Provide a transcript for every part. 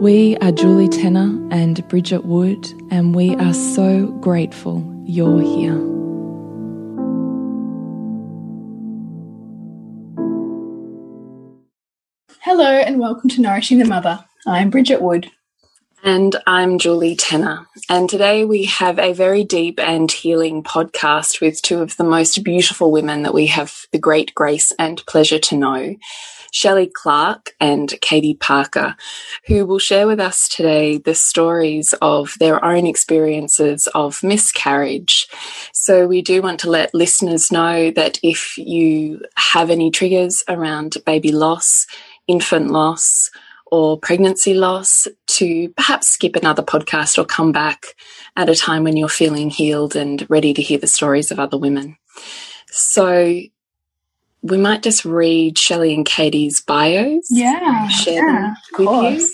We are Julie Tenner and Bridget Wood, and we are so grateful you're here. Hello, and welcome to Nourishing the Mother. I'm Bridget Wood. And I'm Julie Tenner. And today we have a very deep and healing podcast with two of the most beautiful women that we have the great grace and pleasure to know. Shelley Clarke and Katie Parker, who will share with us today the stories of their own experiences of miscarriage. So, we do want to let listeners know that if you have any triggers around baby loss, infant loss, or pregnancy loss, to perhaps skip another podcast or come back at a time when you're feeling healed and ready to hear the stories of other women. So, we might just read Shelley and Katie's bios. Yeah. Share yeah, them with you.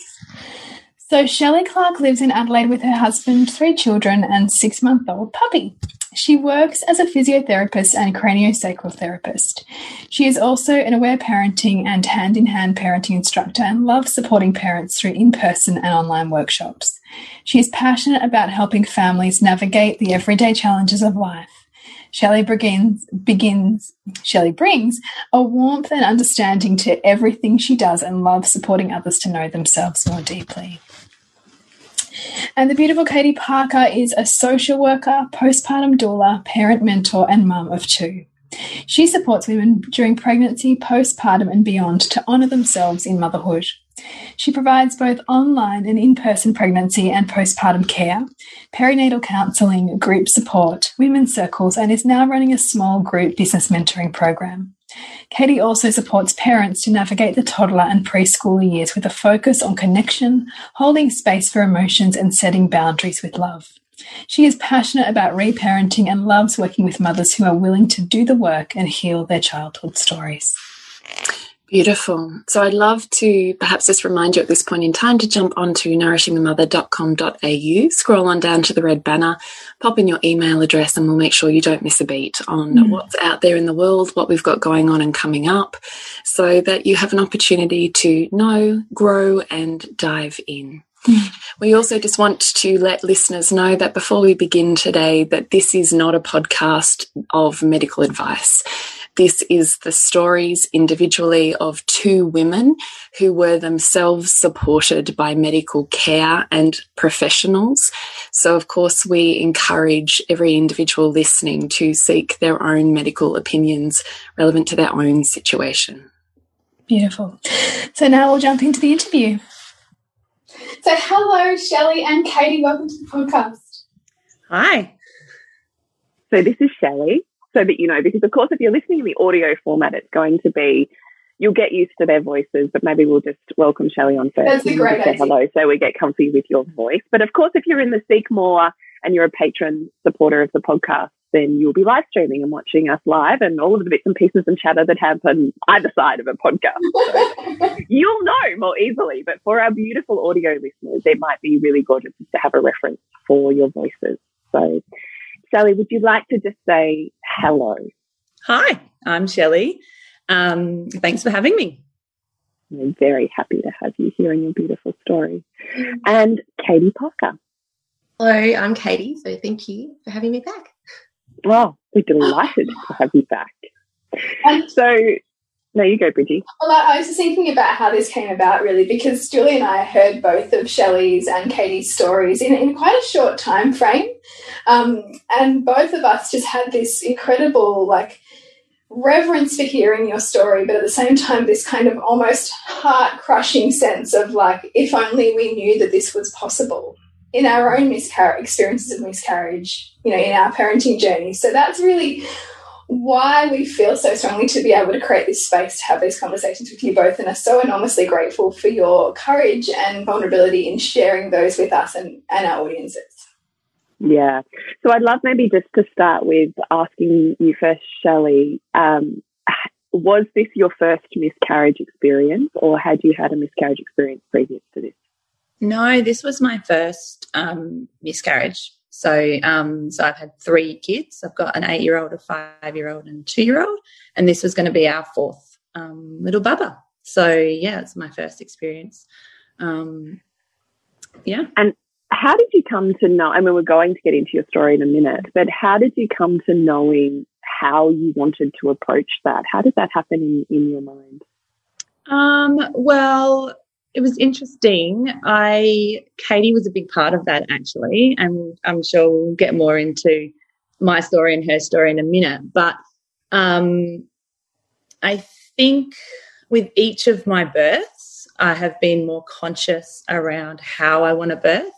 So Shelley Clarke lives in Adelaide with her husband, three children, and six-month-old puppy. She works as a physiotherapist and craniosacral therapist. She is also an aware parenting and hand in hand parenting instructor and loves supporting parents through in person and online workshops. She is passionate about helping families navigate the everyday challenges of life. Shelley begins, begins, Shelley brings a warmth and understanding to everything she does and loves supporting others to know themselves more deeply. And the beautiful Katie Parker is a social worker, postpartum doula, parent mentor, and mum of two. She supports women during pregnancy, postpartum, and beyond to honour themselves in motherhood. She provides both online and in person pregnancy and postpartum care, perinatal counselling, group support, women's circles, and is now running a small group business mentoring program. Katie also supports parents to navigate the toddler and preschool years with a focus on connection, holding space for emotions, and setting boundaries with love. She is passionate about reparenting and loves working with mothers who are willing to do the work and heal their childhood stories. Beautiful. So I'd love to perhaps just remind you at this point in time to jump onto nourishingthemother.com.au, scroll on down to the red banner, pop in your email address, and we'll make sure you don't miss a beat on mm. what's out there in the world, what we've got going on and coming up, so that you have an opportunity to know, grow, and dive in. Mm. We also just want to let listeners know that before we begin today, that this is not a podcast of medical advice. This is the stories individually of two women who were themselves supported by medical care and professionals. So, of course, we encourage every individual listening to seek their own medical opinions relevant to their own situation. Beautiful. So now we'll jump into the interview. So, hello, Shelley and Katie. Welcome to the podcast. Hi. So, this is Shelley so that you know, because of course, if you're listening in the audio format, it's going to be you'll get used to their voices, but maybe we'll just welcome Shelley on first. That's a great say hello, so we get comfy with your voice. But of course, if you're in the Seek More and you're a patron supporter of the podcast, then you'll be live streaming and watching us live and all of the bits and pieces and chatter that happen either side of a podcast. So you'll know more easily. But for our beautiful audio listeners, it might be really gorgeous to have a reference for your voices. So, Shelley, would you like to just say hello? Hi, I'm Shelley. Um, thanks for having me. I'm very happy to have you here and your beautiful story. And Katie Parker. Hello, I'm Katie. So thank you for having me back. Oh, we're delighted to have you back. So, no, you go, Bridgie. Well, I was just thinking about how this came about, really, because Julie and I heard both of Shelley's and Katie's stories in, in quite a short time frame. Um, and both of us just had this incredible, like, reverence for hearing your story, but at the same time, this kind of almost heart crushing sense of like, if only we knew that this was possible in our own miscarriage experiences of miscarriage, you know, in our parenting journey. So that's really why we feel so strongly to be able to create this space to have these conversations with you both and are so enormously grateful for your courage and vulnerability in sharing those with us and, and our audiences. Yeah. So I'd love maybe just to start with asking you first, Shelley, um, was this your first miscarriage experience or had you had a miscarriage experience previous to this? No, this was my first um, miscarriage. So, um, so I've had three kids. I've got an eight-year-old, a five-year-old, and a two-year-old, and this was going to be our fourth um, little bubba. So, yeah, it's my first experience. Um, yeah. And how did you come to know? I mean, we're going to get into your story in a minute, but how did you come to knowing how you wanted to approach that? How did that happen in, in your mind? Um, well, it was interesting. I Katie was a big part of that actually, and I'm sure we'll get more into my story and her story in a minute. But um, I think with each of my births, I have been more conscious around how I want to birth.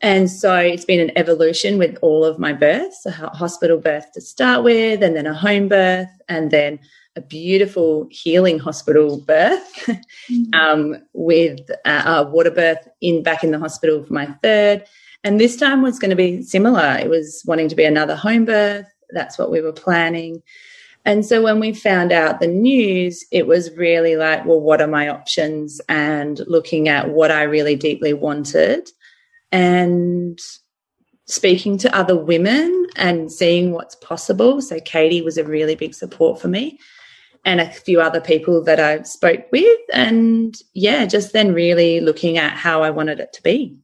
And so it's been an evolution with all of my births, a hospital birth to start with, and then a home birth, and then a beautiful healing hospital birth mm. um, with a, a water birth in back in the hospital for my third. And this time was going to be similar. It was wanting to be another home birth. That's what we were planning. And so when we found out the news, it was really like, well, what are my options? And looking at what I really deeply wanted and speaking to other women and seeing what's possible. So Katie was a really big support for me and a few other people that I spoke with. And yeah, just then really looking at how I wanted it to be.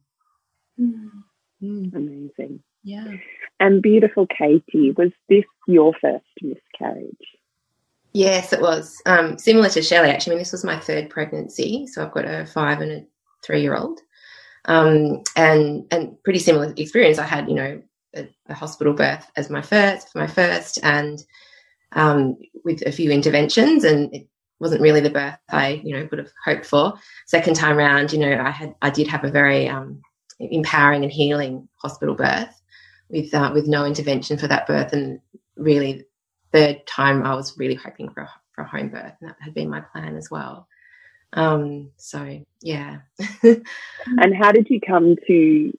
Mm. Amazing. Yeah. And beautiful Katie, was this your first miscarriage? Yes, it was. Um, similar to Shelley, actually. I mean, this was my third pregnancy. So I've got a five and a three year old. Um, and and pretty similar experience. I had, you know, a, a hospital birth as my first, my first, and um, with a few interventions, and it wasn't really the birth I, you know, would have hoped for. Second time round, you know, I had, I did have a very um, empowering and healing hospital birth with uh, with no intervention for that birth, and really, third time I was really hoping for a, for a home birth, and that had been my plan as well. Um, so yeah. and how did you come to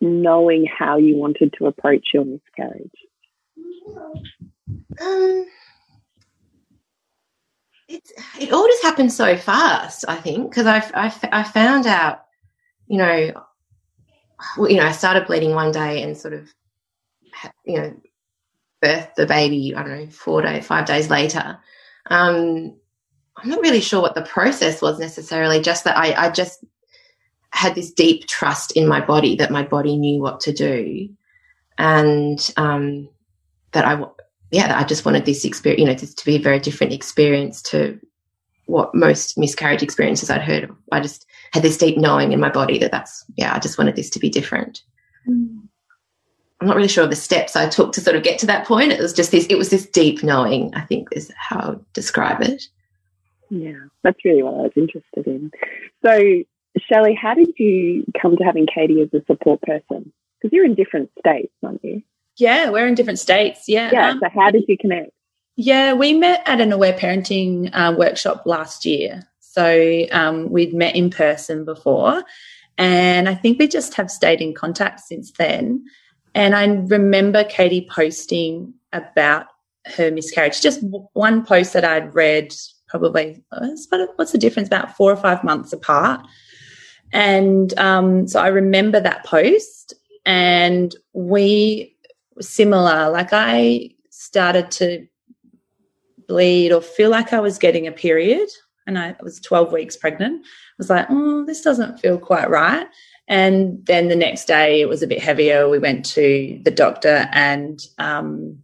knowing how you wanted to approach your miscarriage? Um, it it all just happened so fast. I think because I, I I found out, you know, well, you know, I started bleeding one day and sort of, you know, birthed the baby. I don't know, four days, five days later. Um, I'm not really sure what the process was necessarily. Just that I, I just had this deep trust in my body that my body knew what to do, and um, that I yeah, I just wanted this experience, you know, this to be a very different experience to what most miscarriage experiences I'd heard of. I just had this deep knowing in my body that that's, yeah, I just wanted this to be different. Mm. I'm not really sure of the steps I took to sort of get to that point. It was just this, it was this deep knowing, I think is how I would describe it. Yeah, that's really what I was interested in. So, Shelley, how did you come to having Katie as a support person? Because you're in different states, aren't you? Yeah, we're in different states. Yeah. Yeah. Um, so how did you connect? Yeah, we met at an aware parenting uh, workshop last year. So um, we'd met in person before, and I think we just have stayed in contact since then. And I remember Katie posting about her miscarriage, just one post that I'd read probably, what's the difference, about four or five months apart. And um, so I remember that post and we similar. Like I started to bleed or feel like I was getting a period, and I was 12 weeks pregnant. I was like, oh, this doesn't feel quite right. And then the next day it was a bit heavier. We went to the doctor and um,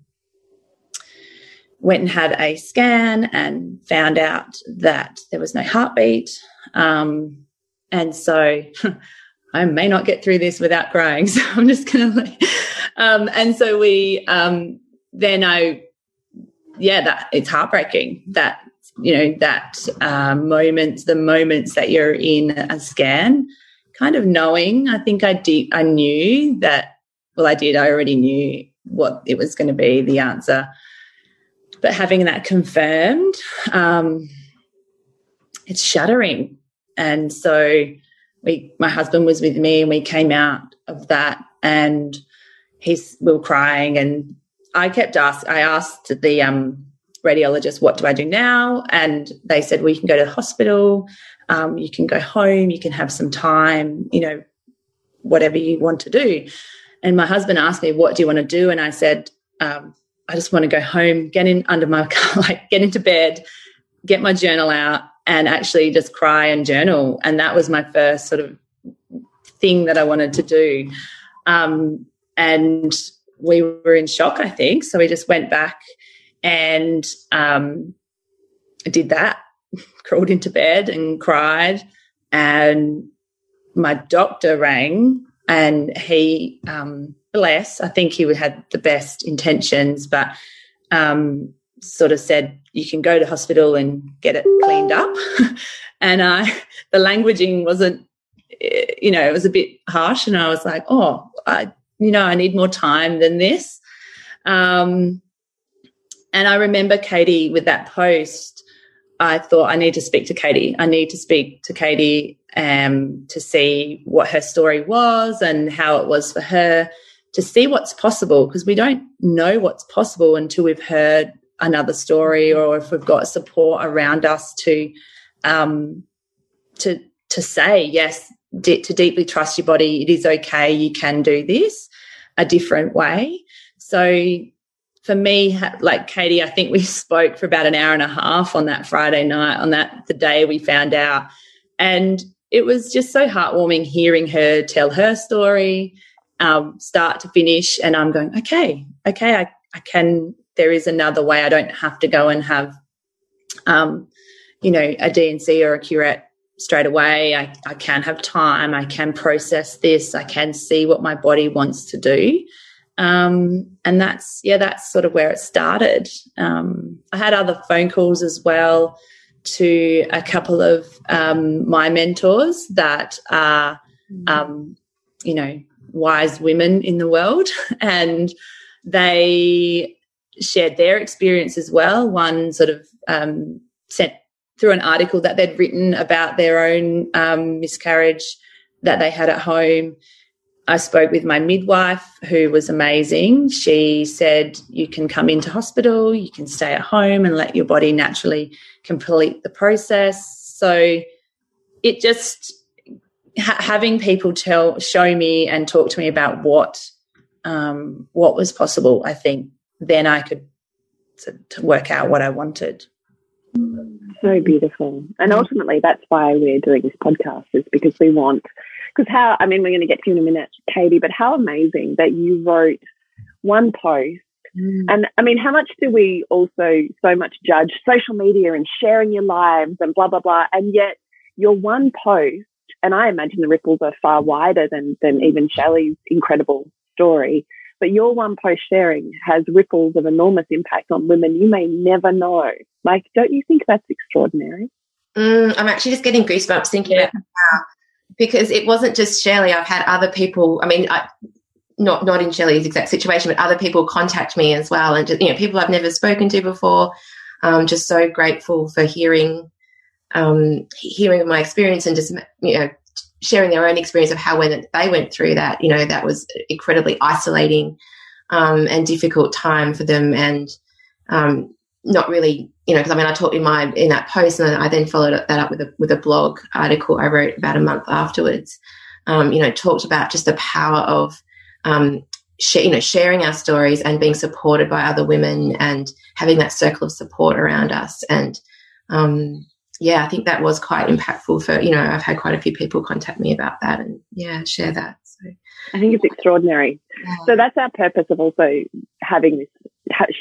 went and had a scan and found out that there was no heartbeat. Um, and so I may not get through this without crying. So I'm just going to, um, and so we, um, then I, yeah, that it's heartbreaking that, you know, that uh, moments, the moments that you're in a scan, kind of knowing, I think I did, I knew that, well, I did, I already knew what it was going to be, the answer. But having that confirmed, um, it's shattering. And so we, my husband was with me and we came out of that and he's, we were crying and I kept ask, I asked the, um, radiologist, what do I do now? And they said, well, you can go to the hospital, um, you can go home, you can have some time, you know, whatever you want to do. And my husband asked me, what do you want to do? And I said, um, I just want to go home, get in under my like get into bed, get my journal out, and actually just cry and journal. And that was my first sort of thing that I wanted to do. Um, and we were in shock, I think. So we just went back and um, did that, crawled into bed and cried. And my doctor rang and he um, bless. I think he would had the best intentions, but um, sort of said you can go to hospital and get it cleaned up. and I, the languaging wasn't, eh, you know, it was a bit harsh, and I was like, oh, I, you know, I need more time than this. Um, and I remember Katie with that post. I thought I need to speak to Katie. I need to speak to Katie um, to see what her story was and how it was for her to see what's possible because we don't know what's possible until we've heard another story or if we've got support around us to um, to to say yes to deeply trust your body. It is okay. You can do this a different way. So for me like katie i think we spoke for about an hour and a half on that friday night on that the day we found out. And it was just so heartwarming hearing her tell her story um, start to finish. And I'm going, okay, okay, I, I can, there is another way. I don't have to go and have, um, you know, a D&C or a curette straight away. I, I can have time. I can process this. I can see what my body wants to do. Um, and that's, yeah, that's sort of where it started. Um, I had other phone calls as well to a couple of um, my mentors that are, mm-hmm. um, you know, wise women in the world, and they shared their experience as well. One sort of um, sent through an article that they'd written about their own um, miscarriage that they had at home. I spoke with my midwife, who was amazing. She said, You can come into hospital, you can stay at home and let your body naturally complete the process. So it just ha- having people tell, show me, and talk to me about what um, what was possible, I think then I could to, to work out what I wanted. So beautiful, and ultimately that's why we're doing this podcast is because we want. Because how I mean, we're going to get to you in a minute, Katie, but how amazing that you wrote one post Mm. And I mean, how much do we also so much judge social media and sharing your lives and blah, blah, blah. And yet your one post and I imagine the ripples are far wider than, than even Shelley's incredible story. But your one post sharing has ripples of enormous impact on women you may never know. Like, don't you think that's extraordinary? Mm, I'm actually just getting goosebumps thinking yeah. about now because it wasn't just Shelley. I've had other people. I mean, I, not not in Shelley's exact situation, but other people contact me as well, and just you know, people I've never spoken to before. Um, just so grateful for hearing um, hearing of my experience and just you know sharing their own experience of how when they went through that you know that was incredibly isolating um, and difficult time for them and um, not really you know because I mean I talked in my in that post and I then followed that up with a with a blog article I wrote about a month afterwards um, you know talked about just the power of um, share, you know, sharing our stories and being supported by other women and having that circle of support around us. And um, yeah, I think that was quite impactful for, you know, I've had quite a few people contact me about that and yeah, share that. So I think it's extraordinary. Yeah. So that's our purpose of also having this,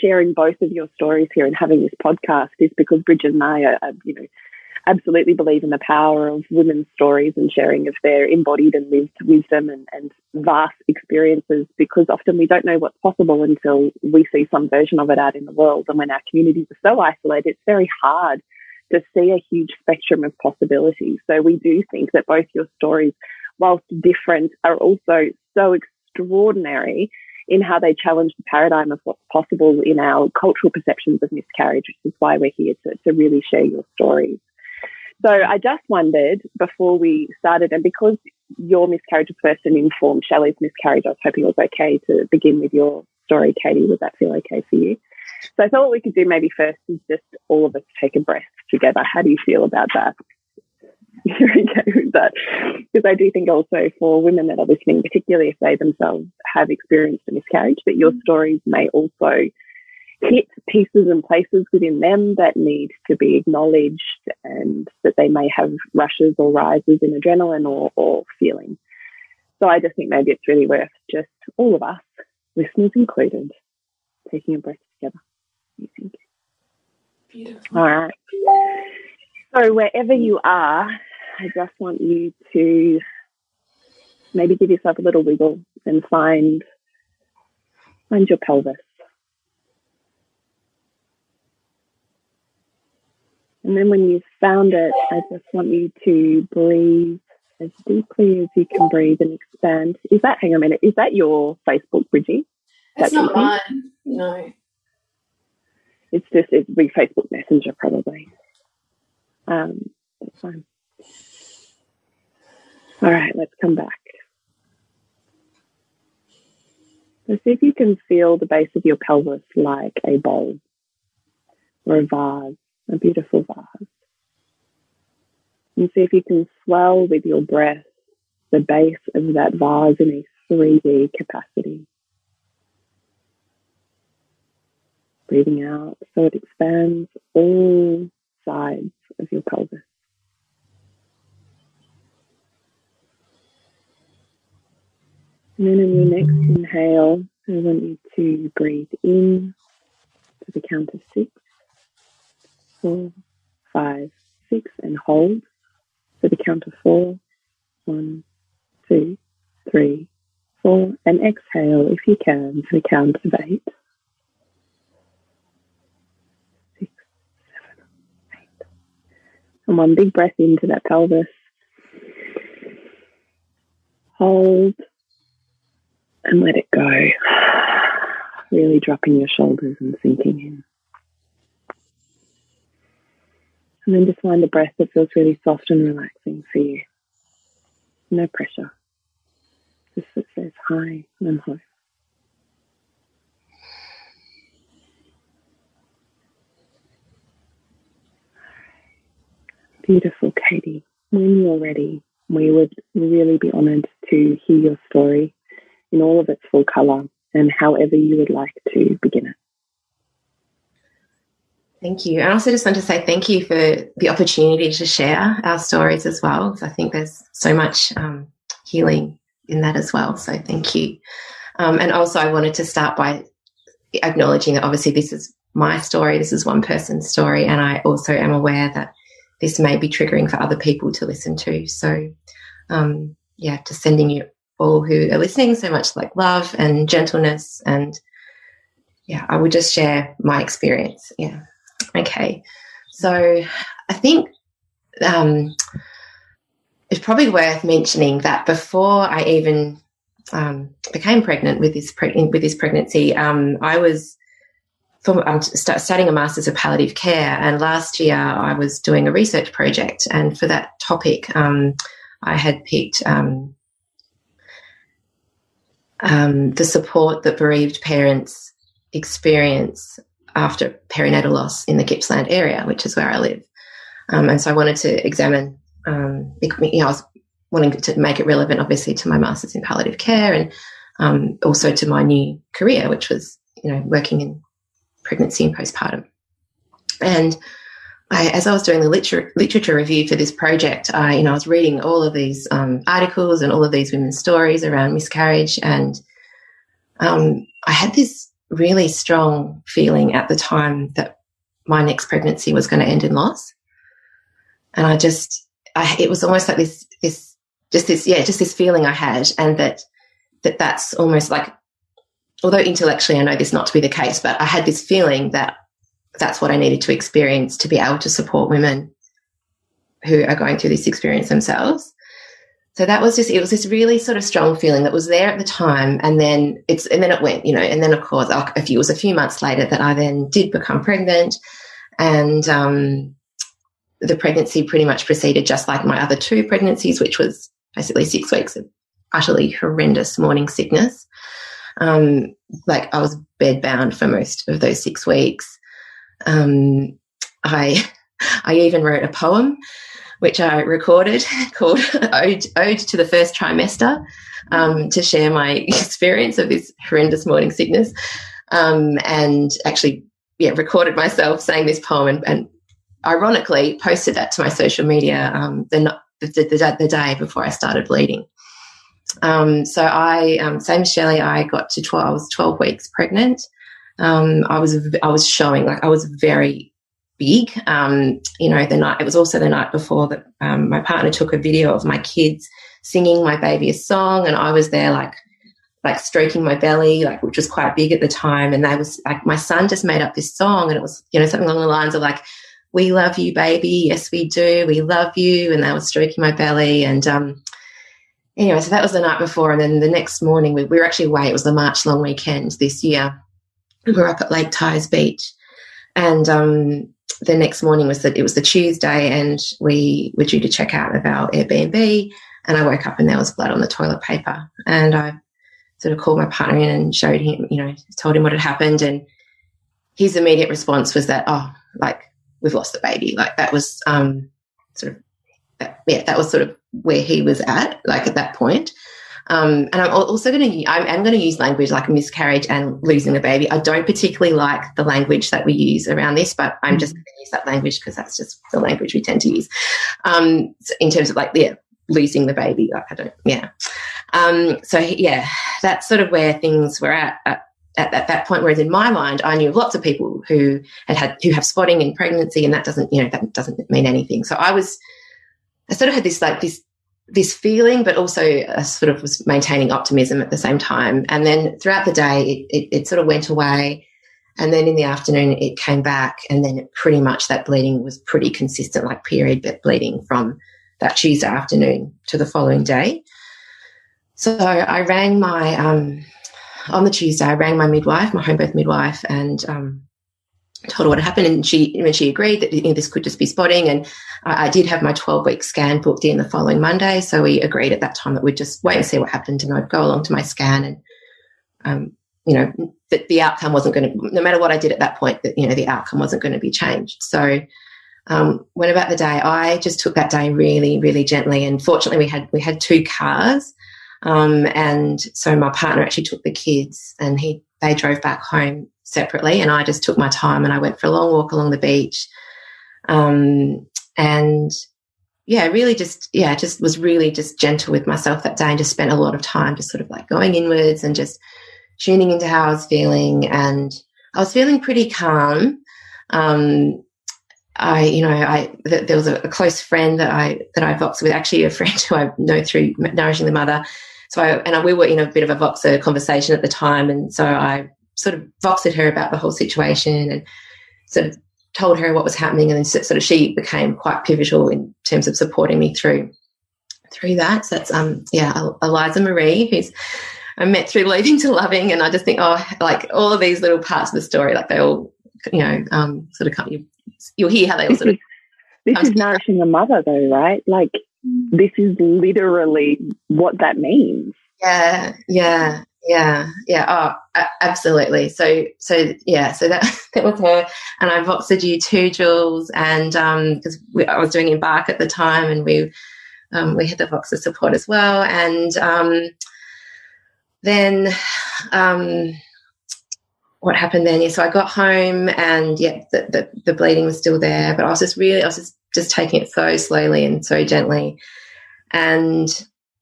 sharing both of your stories here and having this podcast is because Bridget and I are, are you know, absolutely believe in the power of women's stories and sharing of their embodied and lived wisdom and, and vast experiences because often we don't know what's possible until we see some version of it out in the world. And when our communities are so isolated, it's very hard to see a huge spectrum of possibilities. So we do think that both your stories, whilst different, are also so extraordinary in how they challenge the paradigm of what's possible in our cultural perceptions of miscarriage, which is why we're here to, to really share your stories. So I just wondered before we started, and because your miscarriage was first and informed Shelley's miscarriage, I was hoping it was okay to begin with your story, Katie. Would that feel okay for you? So I thought what we could do maybe first is just all of us take a breath together. How do you feel about that? You're okay with that? Because I do think also for women that are listening, particularly if they themselves have experienced a miscarriage, that your mm. stories may also hit pieces and places within them that need to be acknowledged and that they may have rushes or rises in adrenaline or, or feeling. So I just think maybe it's really worth just all of us, listeners included, taking a breath together. You think? Beautiful. All right. So wherever you are, I just want you to maybe give yourself a little wiggle and find find your pelvis. And then when you've found it, I just want you to breathe as deeply as you can breathe and expand. Is that, hang on a minute, is that your Facebook, Bridgie? That's not mine. No. It's just, it's be Facebook Messenger probably. Um, that's fine. All right, let's come back. So see if you can feel the base of your pelvis like a bowl or a vase a beautiful vase. And see if you can swell with your breath the base of that vase in a 3D capacity. Breathing out so it expands all sides of your pelvis. And then in your next inhale, I want you to breathe in to the count of six four, five, six, and hold for the count of four. One, two, three, four, and exhale if you can for the count of eight. Six, seven, eight. And one big breath into that pelvis. Hold and let it go. Really dropping your shoulders and sinking in. And then just find a breath that feels really soft and relaxing for you. No pressure. Just that says hi and home. Beautiful, Katie. When you're ready, we would really be honoured to hear your story in all of its full colour and however you would like to begin it. Thank you. I also just want to say thank you for the opportunity to share our stories as well. I think there's so much um, healing in that as well. So thank you. Um, and also, I wanted to start by acknowledging that obviously this is my story, this is one person's story, and I also am aware that this may be triggering for other people to listen to. So, um, yeah, just sending you all who are listening so much like love and gentleness and yeah, I would just share my experience. Yeah. Okay. So I think um, it's probably worth mentioning that before I even um, became pregnant with this with this pregnancy, um, I was for, um, studying a master's of palliative care, and last year I was doing a research project, and for that topic, um, I had picked um, um, the support that bereaved parents experience after perinatal loss in the Gippsland area, which is where I live. Um, and so I wanted to examine, um, you know, I was wanting to make it relevant, obviously, to my master's in palliative care. And also to my new career, which was, you know, working in pregnancy and postpartum. And I, as I was doing the literature, literature review for this project, I, you know, I was reading all of these um, articles and all of these women's stories around miscarriage, and um, I had this really strong feeling at the time that my next pregnancy was going to end in loss, and I just, I, it was almost like this, this, just this, yeah, just this feeling I had, and that that that's almost like, although intellectually I know this not to be the case, but I had this feeling that that's what I needed to experience to be able to support women who are going through this experience themselves. So that was just it was this really sort of strong feeling that was there at the time, and then it's and then it went, you know, and then of course a few it was a few months later that I then did become pregnant, and um, the pregnancy pretty much proceeded just like my other two pregnancies, which was basically six weeks of utterly horrendous morning sickness. Um, like I was bedbound for most of those six weeks. Um, I I even wrote a poem which I recorded called Ode, Ode to the First Trimester um, to share my experience of this horrendous morning sickness. Um, and actually, yeah, recorded myself saying this poem and, and ironically posted that to my social media um, the, the, the, the, day before I started bleeding. Um, so I, um, same as Shelley, I got to 12, I was 12 weeks pregnant. Um, I was, I was showing like I was very big. Um, you know, the night, it was also the night before that um, my partner took a video of my kids singing my baby a song and I was there like, like stroking my belly, like, which was quite big at the time. And they was like, my son just made up this song and it was, you know, something along the lines of like, we love you, baby. Yes, we do. We love you. And they were stroking my belly. And, um, anyway, so that was the night before. And then the next morning, we, we were actually away. It was the March long weekend this year. We were up at Lake Tyers Beach. And um, the next morning was that it was the Tuesday, and we were due to check out of our Airbnb. And I woke up and there was blood on the toilet paper. And I sort of called my partner in and showed him, you know, told him what had happened. And his immediate response was that, oh, like we've lost the baby. Like that was um, sort of, that, yeah, that was sort of where he was at, like at that point. Um, and I'm also going to, I'm, I'm going to use language like miscarriage and losing a baby. I don't particularly like the language that we use around this, but I'm just mm. going to use that language because that's just the language we tend to use. Um, in terms of like, yeah, losing the baby. Like I don't, yeah. Um, so yeah, that's sort of where things were at, at at, at, that point. Whereas in my mind, I knew lots of people who had had who have spotting in pregnancy, and that doesn't you know that doesn't mean anything. So I was, I sort of had this like this this feeling, but also I sort of was maintaining optimism at the same time. And then throughout the day, it, it, it, sort of went away. And then in the afternoon, it came back. And then pretty much that bleeding was pretty consistent, like period bleeding from that Tuesday afternoon to the following day. So I rang my, um, on the Tuesday, I rang my midwife, my home birth midwife, and um, told her what happened, and she when she agreed that you know, this could just be spotting, and I, I did have my 12 week scan booked in the following Monday, so we agreed at that time that we'd just wait and see what happened, and I'd go along to my scan, and um, you know that the outcome wasn't going to, no matter what I did at that point, that you know the outcome wasn't going to be changed. So um, when about the day, I just took that day really, really gently, and fortunately we had we had two cars. Um, and so my partner actually took the kids and he they drove back home separately, and I just took my time and I went for a long walk along the beach. Um, and yeah, really just, yeah, just was really just gentle with myself that day and just spent a lot of time just sort of like going inwards and just tuning into how I was feeling. And I was feeling pretty calm. Um, I, you know, I th- there was a, a, close friend that I that I voxed with, actually a friend who I know through nourishing the mother. So I, and I, we were in a bit of a voxer conversation at the time, and so I sort of voxed her about the whole situation and sort of told her what was happening, and then sort of she became quite pivotal in terms of supporting me through through that. So that's um yeah, Eliza Marie, who's I met through leaving to loving, and I just think oh, like all of these little parts of the story, like they all you know um sort of come you you'll hear how they all sort of. This is nourishing the mother, though, right? Like this is literally what that means. Yeah, yeah. Yeah, yeah, oh, absolutely. So, so yeah, so that that was her, and I voxed you too, Jules, and because um, I was doing Embark at the time, and we um, we had the Voxer support as well, and um, then um, what happened then? Yeah, so I got home and yeah, the, the, the, bleeding was still there, but I was just really, I was just, just taking it so slowly and so gently. And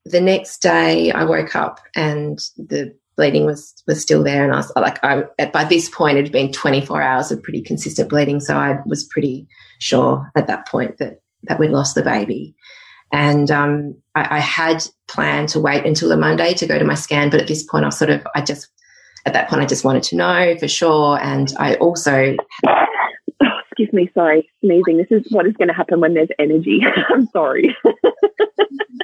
the next day I woke up and the bleeding was, was still there. And I was like, I, by this point, it had been 24 hours of pretty consistent bleeding. So I was pretty sure at that point that, that we'd lost the baby. And um, I, I, had planned to wait until the Monday to go to my scan, but at this point, I sort of, I just, at that point, I just wanted to know for sure. And I also. Oh, excuse me, sorry, sneezing. This is what is going to happen when there's energy. I'm sorry.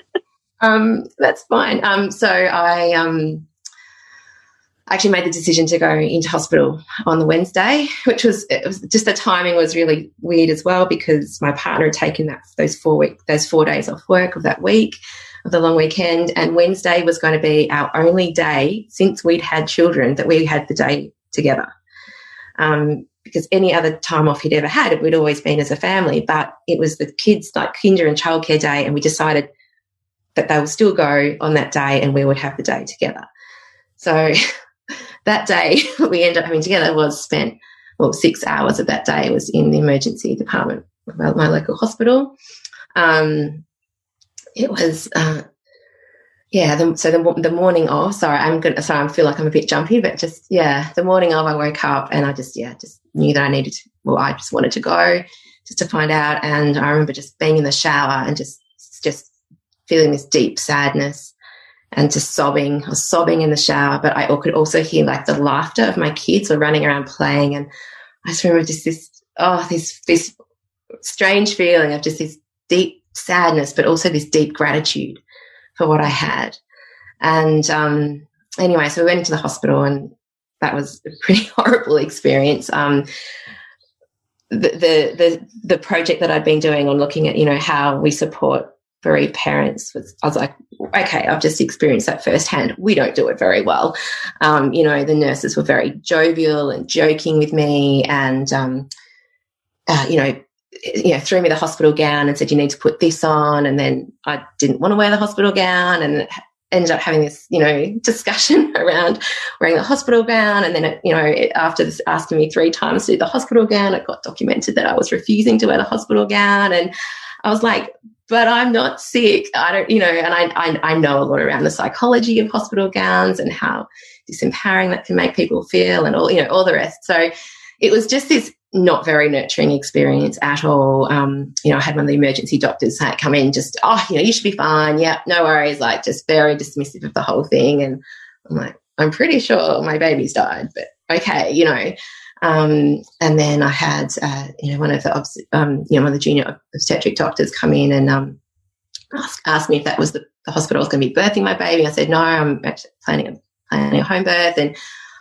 um, that's fine. Um, so I um, actually made the decision to go into hospital on the Wednesday, which was, was, just the timing was really weird as well because my partner had taken that those four week those four days off work of that week of the long weekend, and Wednesday was going to be our only day since we'd had children that we had the day together. Um, because any other time off he'd ever had, we'd always been as a family, but it was the kids like kinder and childcare day, and we decided that they would still go on that day and we would have the day together. So that day we ended up having together was spent, well, six hours of that day was in the emergency department of my local hospital. Um, it was, uh, yeah, the, so the, the morning of, sorry, I'm good. Sorry, I feel like I'm a bit jumpy, but just, yeah, the morning of I woke up and I just, yeah, just knew that I needed to, well, I just wanted to go just to find out. And I remember just being in the shower and just, just feeling this deep sadness and just sobbing. I was sobbing in the shower, but I could also hear like the laughter of my kids were running around playing. And I just remember just this, oh, this, this strange feeling of just this deep sadness, but also this deep gratitude for what I had. And um, anyway, so we went into the hospital and that was a pretty horrible experience. Um, the, the, the, the project that I'd been doing on looking at, you know, how we support bereaved parents was I was like, okay, I've just experienced that firsthand. We don't do it very well. Um, you know, the nurses were very jovial and joking with me, and um, uh, you know, you know, threw me the hospital gown and said you need to put this on, and then I didn't want to wear the hospital gown, and ended up having this, you know, discussion around wearing the hospital gown. And then, it, you know, it, after this, asking me three times to do the hospital gown, it got documented that I was refusing to wear the hospital gown. And I was like, but I'm not sick. I don't, you know, and I, I, I know a lot around the psychology of hospital gowns and how disempowering that can make people feel and all, you know, all the rest. So it was just this not very nurturing experience at all. Um, you know, I had one of the emergency doctors come in just, oh, you know, you should be fine. Yeah, no worries. Like just very dismissive of the whole thing. And I'm like, I'm pretty sure my baby's died, but okay, you know. Um, and then I had, uh, you know, one of the, um, you know, one of the junior obstetric doctors come in and um, ask, ask me if that was the, the hospital I was going to be birthing my baby. I said, no, I'm actually planning a, planning a home birth. And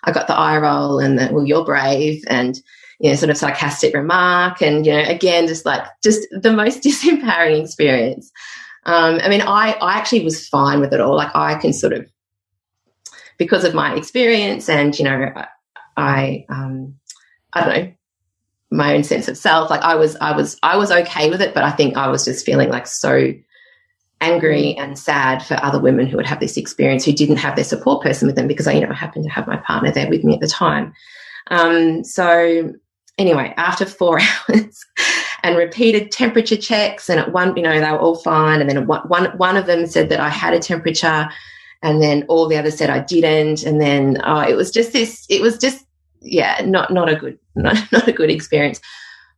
I got the eye roll and the, well, you're brave. And, you know, sort of sarcastic remark. And, you know, again, just like, just the most disempowering experience. Um, I mean, I, I actually was fine with it all. Like I can sort of, because of my experience and, you know, I, um, I don't know, my own sense of self. Like I was, I was, I was okay with it, but I think I was just feeling like so angry and sad for other women who would have this experience who didn't have their support person with them because I, you know, happened to have my partner there with me at the time. Um, so anyway, after four hours and repeated temperature checks, and at one, you know, they were all fine. And then one, one, one of them said that I had a temperature, and then all the others said I didn't. And then oh, it was just this. It was just yeah, not not a good not, not a good experience.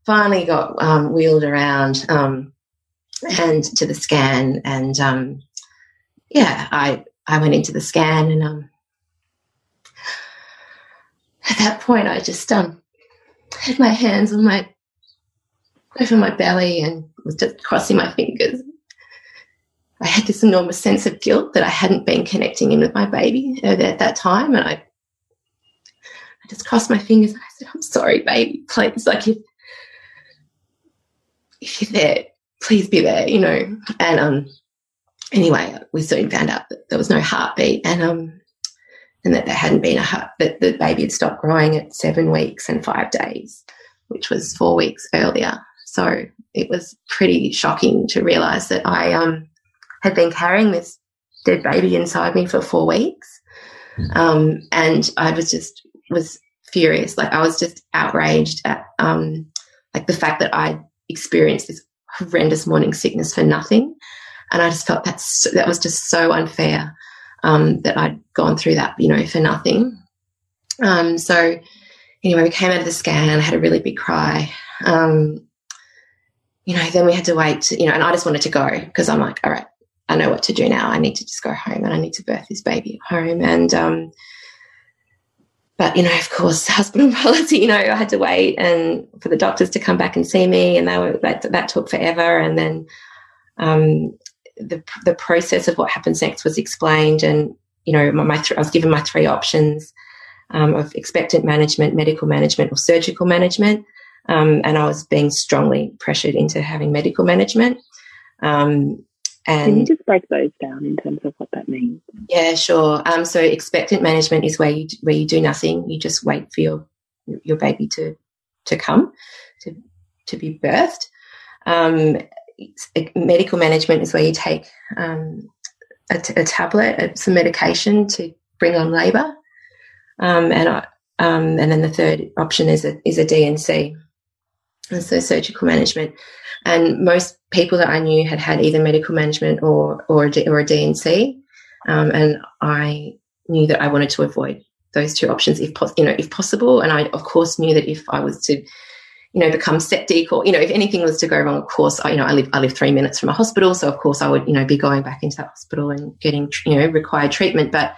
Finally got um, wheeled around um, and to the scan, and um, yeah, I I went into the scan, and um, at that point, I just um, had my hands on my over my belly and was just crossing my fingers. I had this enormous sense of guilt that I hadn't been connecting in with my baby at that time, and I just crossed my fingers and I said, I'm sorry, baby, please. Like if if you're there, please be there, you know. And um anyway, we soon found out that there was no heartbeat and um and that there hadn't been a heart that the baby had stopped growing at seven weeks and five days, which was four weeks earlier. So it was pretty shocking to realize that I um had been carrying this dead baby inside me for four weeks. Um, and I was just was furious. Like I was just outraged at um, like the fact that I experienced this horrendous morning sickness for nothing. And I just felt that's that was just so unfair um, that I'd gone through that, you know, for nothing. Um, so anyway, we came out of the scan and I had a really big cry. Um, you know, then we had to wait, to, you know, and I just wanted to go because I'm like, all right, I know what to do now. I need to just go home and I need to birth this baby at home. And, um, but you know, of course, hospital policy. You know, I had to wait and for the doctors to come back and see me, and they were that that took forever. And then um, the the process of what happens next was explained, and you know, my, my th- I was given my three options um, of expectant management, medical management, or surgical management. Um, and I was being strongly pressured into having medical management. Um, and Can you just break those down in terms of what that means? Yeah, sure. Um, so expectant management is where you where you do nothing. You just wait for your your baby to to come to to be birthed. Um, medical management is where you take um, a, tablet, some medication to bring on labour, um, and I, um, and then the third option is a is a D&C, and so surgical management. And most people that I knew had had either medical management or or a, or a D&C, um, and I knew that I wanted to avoid those two options if you know if possible. And I of course knew that if I was to you know become septic or you know if anything was to go wrong, of course I, you know I live I live three minutes from a hospital, so of course I would you know be going back into that hospital and getting you know required treatment, but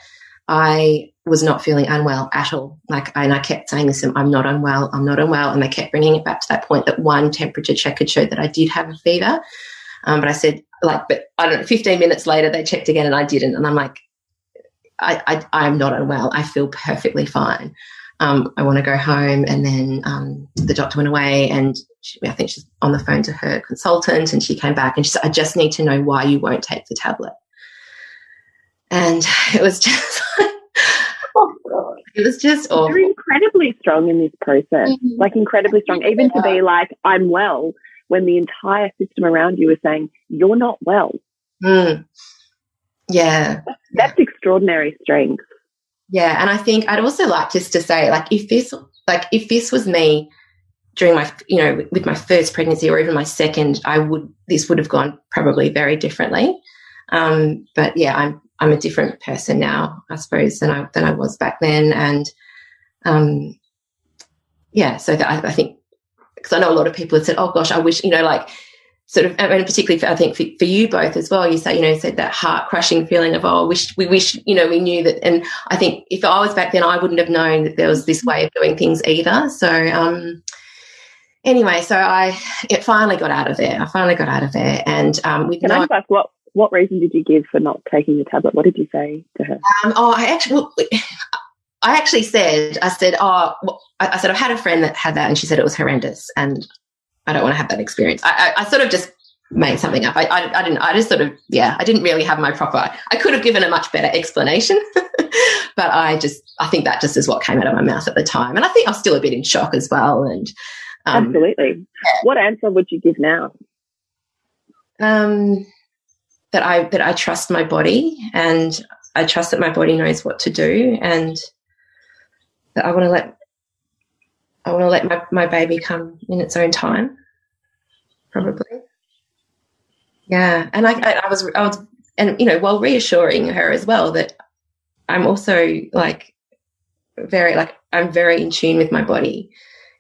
I was not feeling unwell at all. Like, and I kept saying this, I'm not unwell, I'm not unwell. And they kept bringing it back to that point that one temperature check had showed that I did have a fever. Um, but I said, like, but I don't know, 15 minutes later, they checked again and I didn't. And I'm like, I, I, am not unwell. I feel perfectly fine. Um, I want to go home. And then um, the doctor went away and she, I think she's on the phone to her consultant and she came back and she said, I just need to know why you won't take the tablet. And it was just like, it was just awful. You're incredibly strong in this process, mm-hmm. like incredibly strong, even to be like, I'm well, when the entire system around you is saying, you're not well. Mm. Yeah. That's, that's extraordinary strength. Yeah. And I think I'd also like just to say, like, if this, like, if this was me during my, you know, with my first pregnancy or even my second, I would, this would have gone probably very differently. Um, but yeah, I'm I'm a different person now, I suppose, than I than I was back then. And um, yeah, so I, I, think because I know a lot of people have said, "Oh gosh, I wish," you know, like sort of, and particularly for, I think for, for, you both as well. You say, you know, said that heart crushing feeling of, "Oh, wish we wish," you know, we knew that. And I think if I was back then, I wouldn't have known that there was this way of doing things either. So. Um, anyway, so I it finally got out of there. I finally got out of there, and um, with Can no, I ask what what reason did you give for not taking the tablet? What did you say to her? Um, oh, I actually, I actually said, I said, oh, I said, I've had a friend that had that, and she said it was horrendous, and I don't want to have that experience. I, I, I sort of just made something up. I, I, I, didn't. I just sort of, yeah, I didn't really have my proper. I could have given a much better explanation, but I just, I think that just is what came out of my mouth at the time, and I think I'm still a bit in shock as well. And um, absolutely, yeah. what answer would you give now? Um, that I that I trust my body and I trust that my body knows what to do and that I want to let I want to let my, my baby come in its own time. Probably. Yeah. And I, I, I was I was and you know, while reassuring her as well that I'm also like very like I'm very in tune with my body.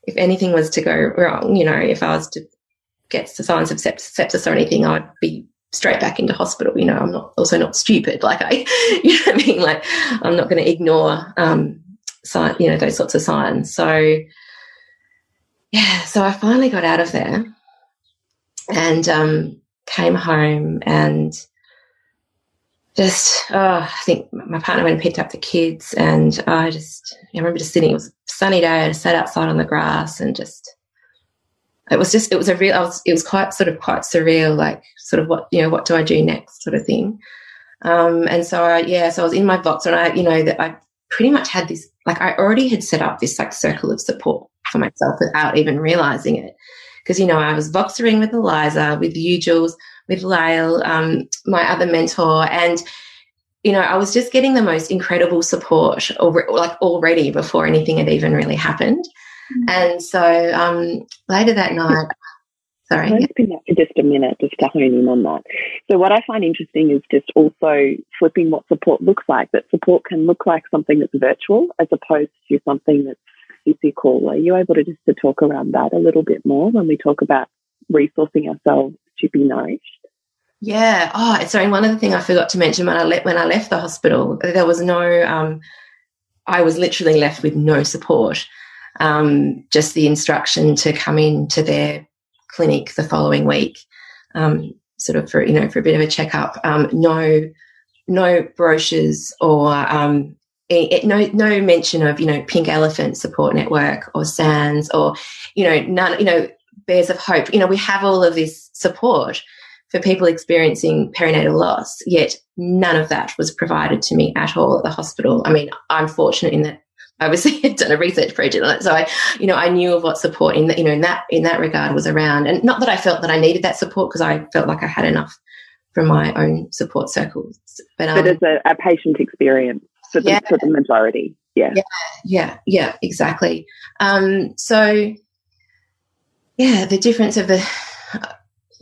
If anything was to go wrong, you know, if I was to get the signs of sepsis or anything, I'd be straight back into hospital. You know, I'm not also not stupid. Like I, you know what I mean? Like I'm not going to ignore, um, sign, you know, those sorts of signs. So yeah, so I finally got out of there and, um, came home and just, oh, I think my partner went and picked up the kids and I just, I remember just sitting, it was a sunny day. I sat outside on the grass and just, it was just it was a real was, it was quite sort of quite surreal like sort of what you know what do i do next sort of thing um, and so I, yeah so i was in my box and i you know that i pretty much had this like i already had set up this like circle of support for myself without even realizing it because you know i was voxering with eliza with you jules with Lael, um, my other mentor and you know, I was just getting the most incredible support, or, like already before anything had even really happened. Mm-hmm. And so um, later that night, sorry, let's pin that for just a minute, just to hone in on that. So, what I find interesting is just also flipping what support looks like. That support can look like something that's virtual as opposed to something that's physical. Are you able to just to talk around that a little bit more when we talk about resourcing ourselves to be nourished? Yeah. Oh, sorry. One other thing I forgot to mention when I left when I left the hospital, there was no. Um, I was literally left with no support. Um, just the instruction to come in to their clinic the following week, um, sort of for you know for a bit of a checkup. Um, no, no brochures or um, it, no no mention of you know Pink Elephant Support Network or SANDS or you know none you know Bears of Hope. You know we have all of this support for people experiencing perinatal loss, yet none of that was provided to me at all at the hospital. I mean, I'm fortunate in that obviously had done a research project on it, so I, you know, I knew of what support in that, you know, in that in that regard was around, and not that I felt that I needed that support because I felt like I had enough from my own support circles. But, um, but as a, a, patient experience for the, yeah. for the majority, yeah, yeah, yeah, yeah. Exactly. Um, so, yeah, the difference of the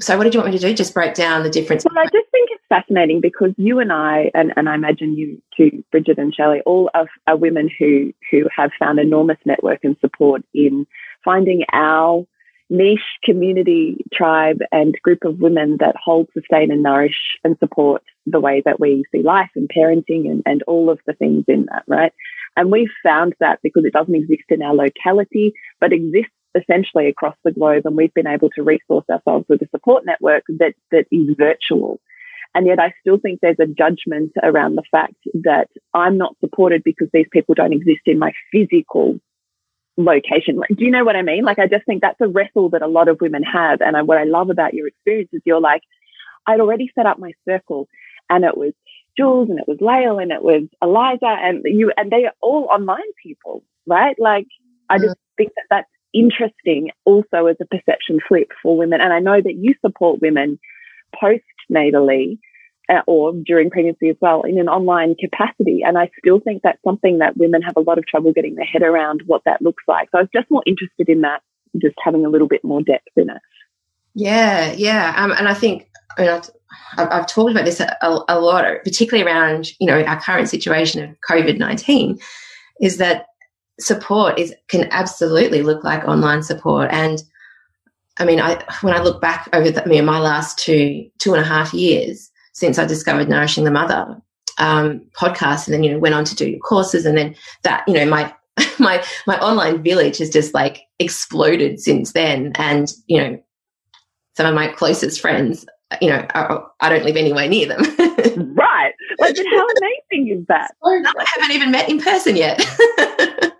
so what did you want me to do? Just break down the difference? Well, I just think it's fascinating because you and I, and, and I imagine you too, Bridget and Shelley, all are, are women who, who have found enormous network and support in finding our niche community, tribe, and group of women that hold, sustain, and nourish and support the way that we see life and parenting and, and all of the things in that, right? And we've found that because it doesn't exist in our locality, but exists essentially across the globe, and we've been able to resource ourselves with a support network that that is virtual. And yet, I still think there's a judgment around the fact that I'm not supported because these people don't exist in my physical location. Do you know what I mean? Like, I just think that's a wrestle that a lot of women have. And I, what I love about your experience is you're like, I'd already set up my circle, and it was Jules, and it was Lael, and it was Eliza, and you, and they are all online people, right? Like, I just think that that's interesting also as a perception flip for women. And I know that you support women postnatally uh, or during pregnancy as well in an online capacity. And I still think that's something that women have a lot of trouble getting their head around what that looks like. So I was just more interested in that, just having a little bit more depth in it. Yeah, yeah. Um, and I think I mean, I've, I've, talked about this a, a lot, particularly around, you know, our current situation of COVID-19, is that support is can absolutely look like online support. And I mean, I when I look back over the, I mean, my last two two and a half years since I discovered Nourishing the Mother um, podcast, and then you know went on to do your courses, and then that you know my my my online village has just like exploded since then, and you know some of my closest friends you know, I, I, don't live anywhere near them. right. Like, how amazing is that? I haven't even met in person yet.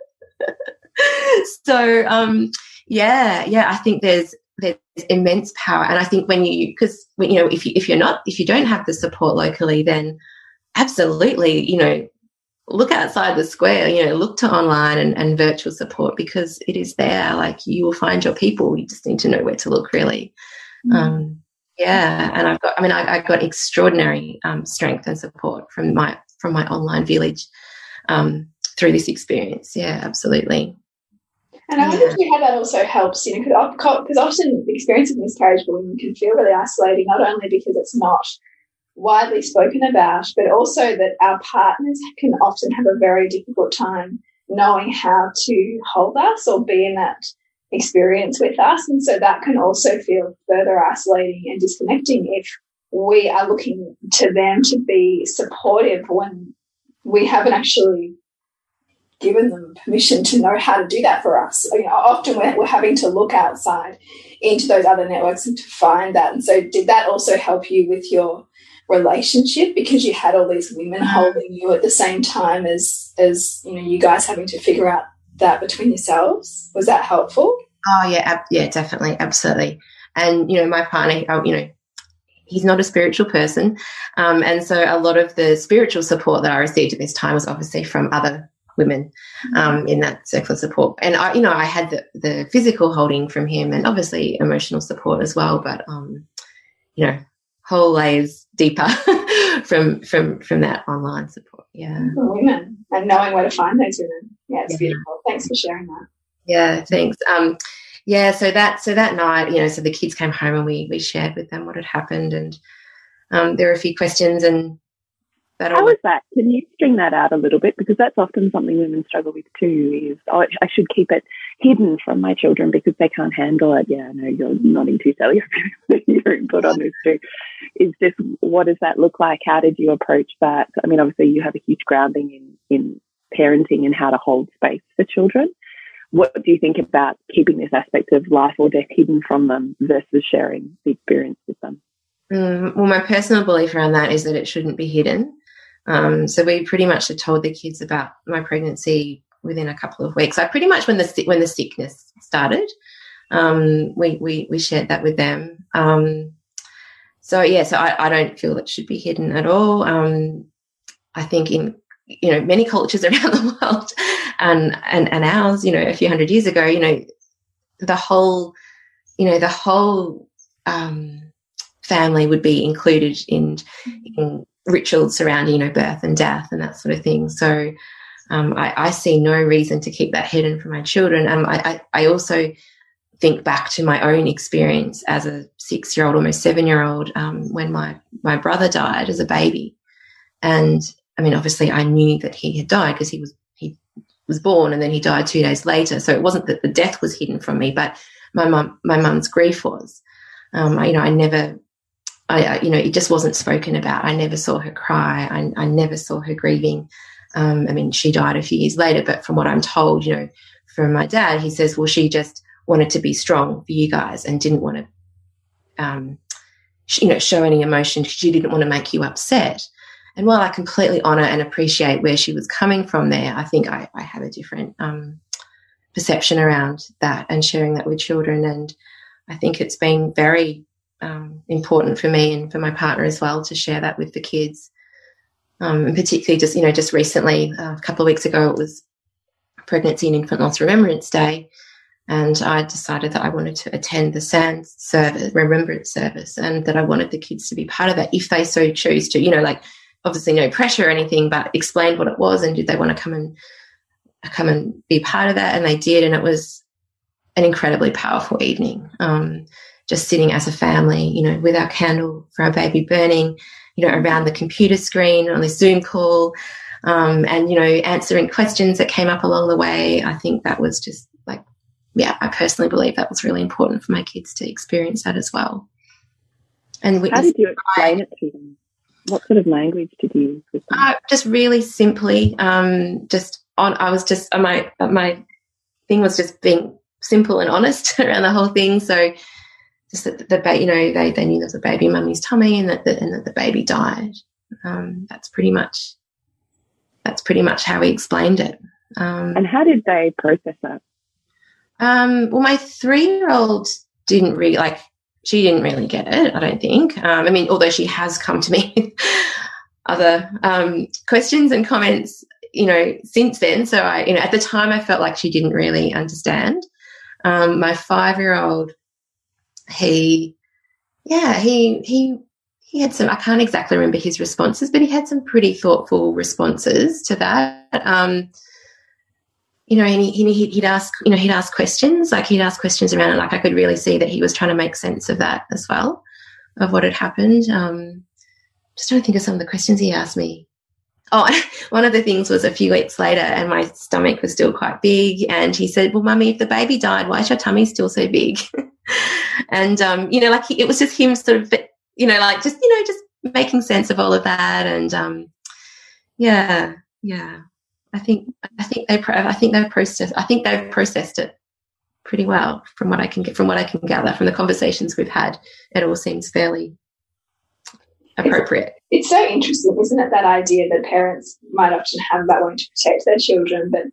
so um, yeah, yeah, I think there's there's immense power, and I think when you because you know if you if you're not if you don't have the support locally, then absolutely, you know, look outside the square. You know, look to online and, and virtual support because it is there. Like you will find your people. You just need to know where to look, really. Mm. Um, yeah, and I've got. I mean, I, I got extraordinary um, strength and support from my from my online village um, through this experience. Yeah, absolutely. And I wonder if how that also helps, you know, because often the experience of miscarriage for women can feel really isolating, not only because it's not widely spoken about, but also that our partners can often have a very difficult time knowing how to hold us or be in that experience with us. And so that can also feel further isolating and disconnecting if we are looking to them to be supportive when we haven't actually given them permission to know how to do that for us. You know, often we're, we're having to look outside into those other networks and to find that. And so, did that also help you with your relationship because you had all these women mm-hmm. holding you at the same time as as you know you guys having to figure out that between yourselves? Was that helpful? Oh yeah, yeah, definitely, absolutely. And you know, my partner, oh, you know, he's not a spiritual person. Um, and so a lot of the spiritual support that I received at this time was obviously from other women mm-hmm. um, in that circle of support. And I, you know, I had the, the physical holding from him and obviously emotional support as well. But, um, you know, whole layers deeper from from from that online support. Yeah, for women and knowing where to find those women. Yeah, it's yeah. beautiful. Thanks for sharing that. Yeah, thanks. Um, yeah, so that so that night, you know, so the kids came home and we we shared with them what had happened, and um, there were a few questions and How was that? Can you string that out a little bit because that's often something women struggle with too. Is oh, I should keep it hidden from my children because they can't handle it. Yeah, I know you're nodding too, Sally. you're input on this too. Is this what does that look like? How did you approach that? I mean, obviously you have a huge grounding in in parenting and how to hold space for children what do you think about keeping this aspect of life or death hidden from them versus sharing the experience with them? Mm, well, my personal belief around that is that it shouldn't be hidden. Um, so we pretty much had told the kids about my pregnancy within a couple of weeks. I pretty much when the when the sickness started, um, we, we we shared that with them. Um, so yeah, so I, I don't feel it should be hidden at all. Um, I think in you know many cultures around the world and and and ours you know a few hundred years ago you know the whole you know the whole um, family would be included in, in rituals surrounding you know birth and death and that sort of thing so um, I, I, see no reason to keep that hidden from my children um, I, I, I also think back to my own experience as a six year old almost seven year old um, when my my brother died as a baby and I mean, obviously, I knew that he had died because he was he was born and then he died two days later. So it wasn't that the death was hidden from me, but my mum, my mum's grief was. Um, I, you know, I never, I, you know, it just wasn't spoken about. I never saw her cry. I, I never saw her grieving. Um, I mean, she died a few years later, but from what I'm told, you know, from my dad, he says, well, she just wanted to be strong for you guys and didn't want to, um, you know, show any emotion. because She didn't want to make you upset. And while I completely honor and appreciate where she was coming from there, I think I, I have a different um, perception around that and sharing that with children. And I think it's been very um, important for me and for my partner as well to share that with the kids. Um, and particularly just, you know, just recently, uh, a couple of weeks ago, it was Pregnancy and Infant Loss Remembrance Day. And I decided that I wanted to attend the SANDS service, remembrance service, and that I wanted the kids to be part of that if they so choose to, you know, like obviously no pressure or anything, but explained what it was and did they want to come and come and be part of that? And they did, and it was an incredibly powerful evening. Um, just sitting as a family, you know, with our candle for our baby burning, you know, around the computer screen on this Zoom call, um, and you know, answering questions that came up along the way. I think that was just like, yeah, I personally believe that was really important for my kids to experience that as well. And how did you explain it to them? what sort of language did you use with them? Uh, just really simply, um, just on. I was just uh, my uh, my thing was just being simple and honest around the whole thing. So just that the baby, you know, they they knew there was a baby in mummy's tummy and that the, and that the baby died. Um, that's pretty much that's pretty much how we explained it. Um, and how did they process that? Um, well, my three year old didn't really like she didn't really get it, I don't think. Um, I mean, although she has come to me other um, questions and comments, you know, since then. So I, you know, at the time I felt like she didn't really understand. Um, my five year old, he, yeah, he, he, he had some, I can't exactly remember his responses, but he had some pretty thoughtful responses to that. Um, you know, and he, he, he'd ask, you know, he'd ask questions, like he'd ask questions around it. Like I could really see that he was trying to make sense of that as well, of what had happened. Um, just trying to think of some of the questions he asked me. Oh, one of the things was a few weeks later, and my stomach was still quite big. And he said, "Well, mummy, if the baby died, why is your tummy still so big?" and um, you know, like he, it was just him, sort of, you know, like just you know, just making sense of all of that. And um, yeah, yeah. I think I think they I think they've processed I think they've processed it pretty well from what I can get from what I can gather from the conversations we've had. It all seems fairly appropriate. It's, so interesting, isn't it? That idea that parents might often have that wanting to protect their children, but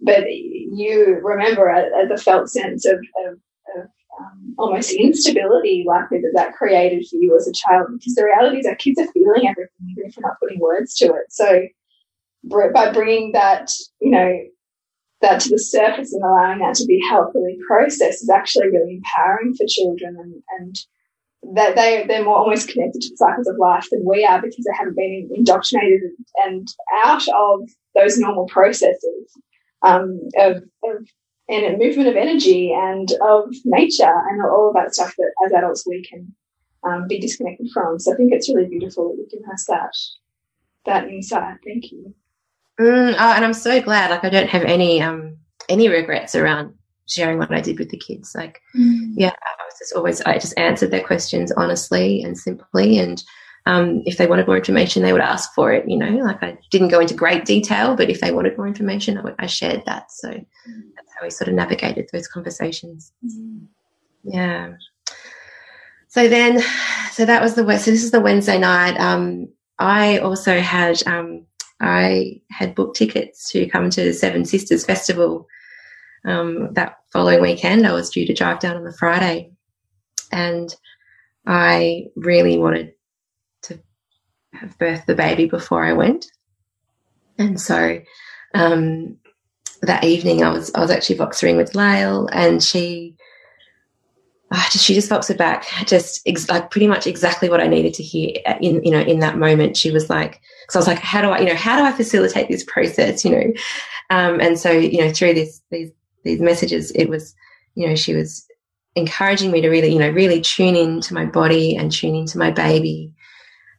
but you remember the felt sense of, of, of um, almost instability likely that that created for you as a child because the reality is our kids are feeling everything even if we're not putting words to it so by bringing that, you know, that to the surface and allowing that to be healthily processed is actually really empowering for children and, and that they they're more almost connected to the cycles of life than we are because they haven't been indoctrinated and out of those normal processes um, of, of and movement of energy and of nature and all of that stuff that as adults we can um, be disconnected from. So I think it's really beautiful that you can have that that insight. Thank you. Mm, oh, and I'm so glad. Like I don't have any um any regrets around sharing what I did with the kids. Like, mm. yeah, I was just always I just answered their questions honestly and simply and. Um, if they wanted more information, they would ask for it. You know, like I didn't go into great detail, but if they wanted more information, I, I shared that. So mm. that's how we sort of navigated those conversations. Mm. Yeah. So then, so that was the so this is the Wednesday night. Um, I also had um, I had booked tickets to come to the Seven Sisters Festival um, that following weekend. I was due to drive down on the Friday, and I really wanted to have birthed the baby before I went. And so um, that evening, I was I was actually voxering with Lael, and she uh, she just voxed back, just ex- like pretty much exactly what I needed to hear. In you know, in that moment, she was like, because I was like, how do I, you know, how do I facilitate this process, you know? Um, and so, you know, through this, these, these messages, it was, you know, she was encouraging me to really, you know, really tune in to my body and tune into my baby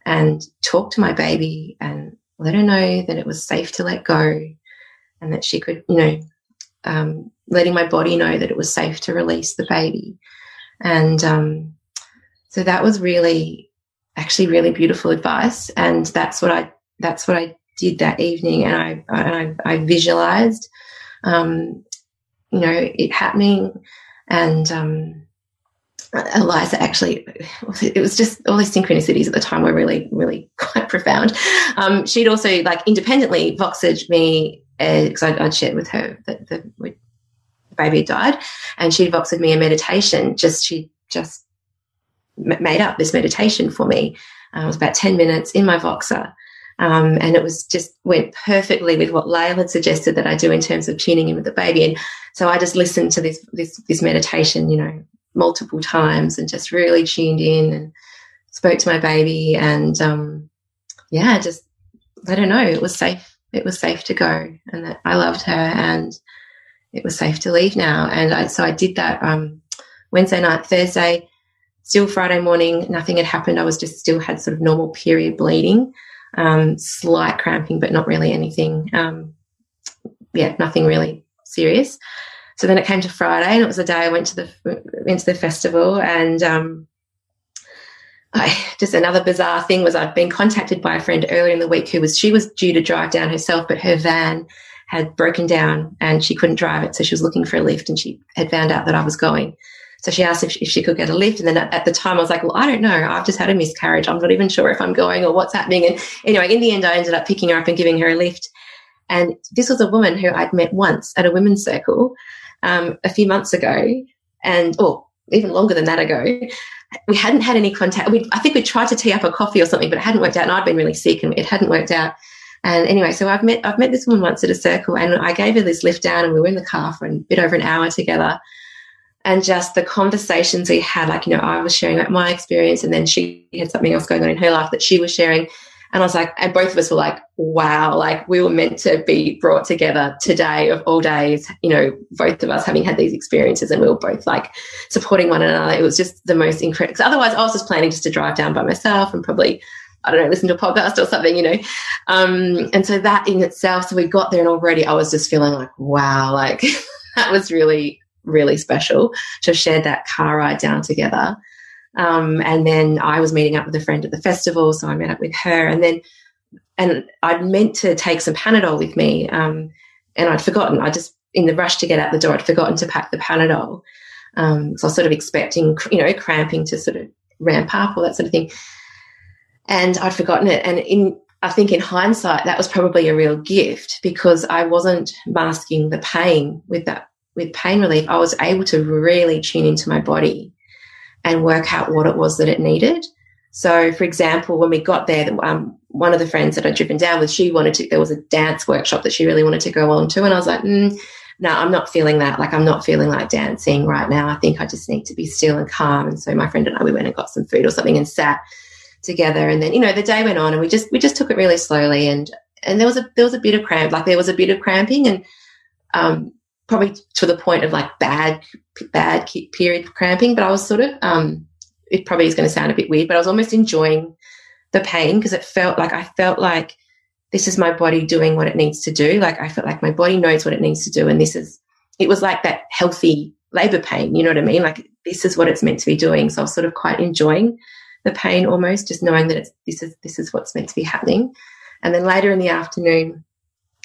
and talk to my baby and let her know that it was safe to let go and that she could, you know, um, letting my body know that it was safe to release the baby. And um, so that was really, actually, really beautiful advice. And that's what I that's what I did that evening, and I and I, I visualized, um, you know, it happening, and um, Eliza actually, it was just all these synchronicities at the time were really, really quite profound. Um, she'd also like independently voxed me because uh, I'd, I'd, shared with her that the, the baby had died, and she'd voxed me a meditation. Just she just made up this meditation for me. Uh, it was about ten minutes in my voxer, um, and it was just went perfectly with what Lael had suggested that I do in terms of tuning in with the baby. And so I just listened to this, this, this meditation, you know, multiple times and just really tuned in and spoke to my baby. And, um, yeah, just, I don't know, it was safe. It was safe to go and that I loved her and it was safe to leave now. And I, so I did that, um, Wednesday night, Thursday, still Friday morning, nothing had happened. I was just still had sort of normal period bleeding um, slight cramping, but not really anything. Um, yeah, nothing really serious. So then it came to Friday, and it was the day I went to the went to the festival, and um, I just another bizarre thing was I'd been contacted by a friend earlier in the week who was she was due to drive down herself, but her van had broken down and she couldn't drive it, so she was looking for a lift, and she had found out that I was going. So she asked if she, if she could get a lift. And then at, the time I was like, well, I don't know. I've just had a miscarriage. I'm not even sure if I'm going or what's happening. And anyway, in the end, I ended up picking her up and giving her a lift. And this was a woman who I'd met once at a women's circle um, a few months ago, and or even longer than that ago. We hadn't had any contact. We, I think we tried to tee up a coffee or something, but it hadn't worked out. And I'd been really sick, and it hadn't worked out. And anyway, so I've met I've met this woman once at a circle, and I gave her this lift down, and we were in the car for a bit over an hour together and just the conversations we had like you know i was sharing like my experience and then she had something else going on in her life that she was sharing and i was like and both of us were like wow like we were meant to be brought together today of all days you know both of us having had these experiences and we were both like supporting one another it was just the most incredible otherwise i was just planning just to drive down by myself and probably I don't know, listen to a podcast or something, you know. Um, and so that in itself, so we got there and already I was just feeling like, wow, like that was really really special to have shared that car ride down together. Um, and then I was meeting up with a friend at the festival, so I met up with her. And then, and I'd meant to take some Panadol with me, um, and I'd forgotten. I just, in the rush to get out the door, I'd forgotten to pack the Panadol. Um, so I was sort of expecting, you know, cramping to sort of ramp up or that sort of thing. And I'd forgotten it. And in, I think in hindsight, that was probably a real gift because I wasn't masking the pain with that with pain relief, I was able to really tune into my body and work out what it was that it needed. So, for example, when we got there, um, one of the friends that I'd driven down with, she wanted to, there was a dance workshop that she really wanted to go on to. And I was like, mm, no, I'm not feeling that. Like, I'm not feeling like dancing right now. I think I just need to be still and calm. And so my friend and I, we went and got some food or something and sat together. And then, you know, the day went on and we just, we just took it really slowly. And, and there was a, there was a bit of cramp, like there was a bit of cramping and, um, probably to the point of like bad, bad period cramping. But I was sort of, um, it probably is going to sound a bit weird, but I was almost enjoying the pain because it felt like I felt like this is my body doing what it needs to do. Like I felt like my body knows what it needs to do. And this is, it was like that healthy labor pain. You know what I mean? Like this is what it's meant to be doing. So I was sort of quite enjoying the pain almost, just knowing that it's, this is, this is what's meant to be happening. And then later in the afternoon,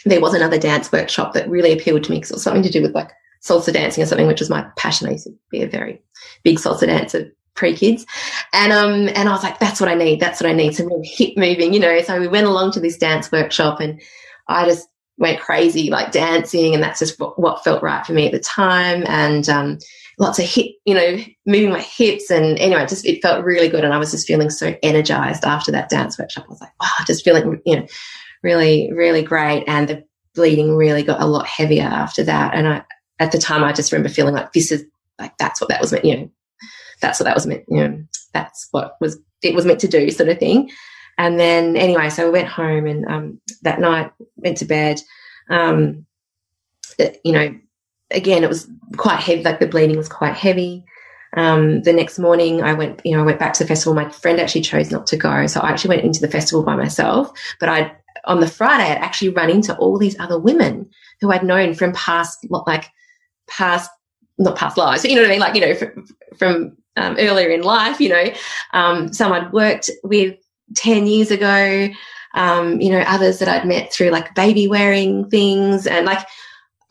there was another dance workshop that really appealed to me because it was something to do with like salsa dancing or something, which was my passion. I used to be a very big salsa dancer pre kids. And um and I was like, that's what I need. That's what I need. Some real hip moving, you know. So we went along to this dance workshop and I just went crazy like dancing and that's just what felt right for me at the time. And um lots of hip, you know, moving my hips and anyway, just it felt really good and I was just feeling so energized after that dance workshop. I was like, wow, just feeling, you know, really, really great. And the bleeding really got a lot heavier after that. And I at the time I just remember feeling like this is like that's what that was meant, you know, that's what that was meant, you know, that's what was it was meant to do, sort of thing. And then anyway, so we went home and um, that night went to bed. Um, it, you know, again, it was quite heavy. Like the bleeding was quite heavy. Um, the next morning, I went. You know, I went back to the festival. My friend actually chose not to go, so I actually went into the festival by myself. But I, on the Friday, I'd actually run into all these other women who I'd known from past, like past, not past lives, but you know what I mean, like you know, from, from um, earlier in life, you know, um, some I'd worked with 10 years ago, um, you know, others that I'd met through like baby wearing things and like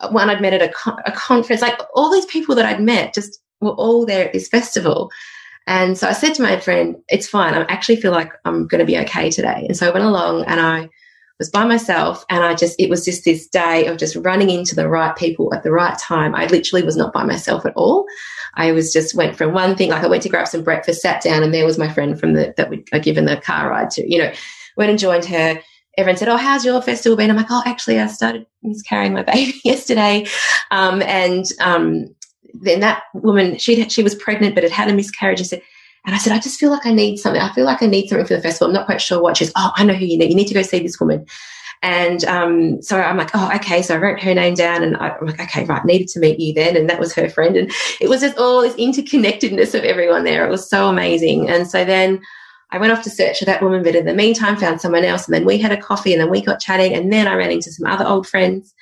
one I'd met at a, co- a conference, like all these people that I'd met just were all there at this festival. And so I said to my friend, it's fine. I actually feel like I'm going to be okay today. And so I went along and I was by myself and I just, it was just this day of just running into the right people at the right time. I literally was not by myself at all. I was just went from one thing, like I went to grab some breakfast, sat down, and there was my friend from the that we are given the car ride to. You know, went and joined her. Everyone said, "Oh, how's your festival been?" I'm like, "Oh, actually, I started miscarrying my baby yesterday," um, and um, then that woman she she was pregnant but had had a miscarriage. She said. And I said, I just feel like I need something. I feel like I need something for the festival. I'm not quite sure what. She's, oh, I know who you need. You need to go see this woman. And um, so I'm like, oh, okay. So I wrote her name down and I, am like, okay, right, needed to meet you then. And that was her friend. And it was just all this interconnectedness of everyone there. It was so amazing. And so then I went off to search for that woman, but in the meantime, found someone else. And then we had a coffee and then we got chatting. And then I ran into some other old friends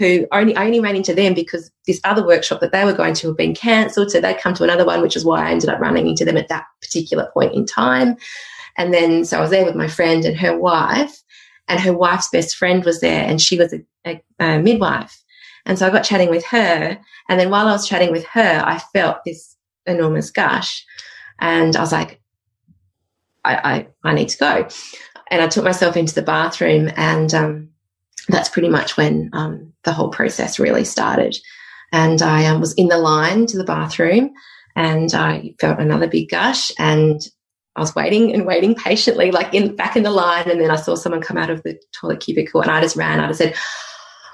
who only, I only ran into them because this other workshop that they were going to have been cancelled. So they'd come to another one, which is why I ended up running into them at that particular point in time. And then, so I was there with my friend and her wife and her wife's best friend was there and she was a, a, a midwife. And so I got chatting with her. And then while I was chatting with her, I felt this enormous gush. And I was like, I, I, I need to go. And I took myself into the bathroom. And um, that's pretty much when um, the whole process really started. And I um, was in the line to the bathroom and I felt another big gush. And I was waiting and waiting patiently, like in back in the line, and then I saw someone come out of the toilet cubicle, and I just ran. I just said,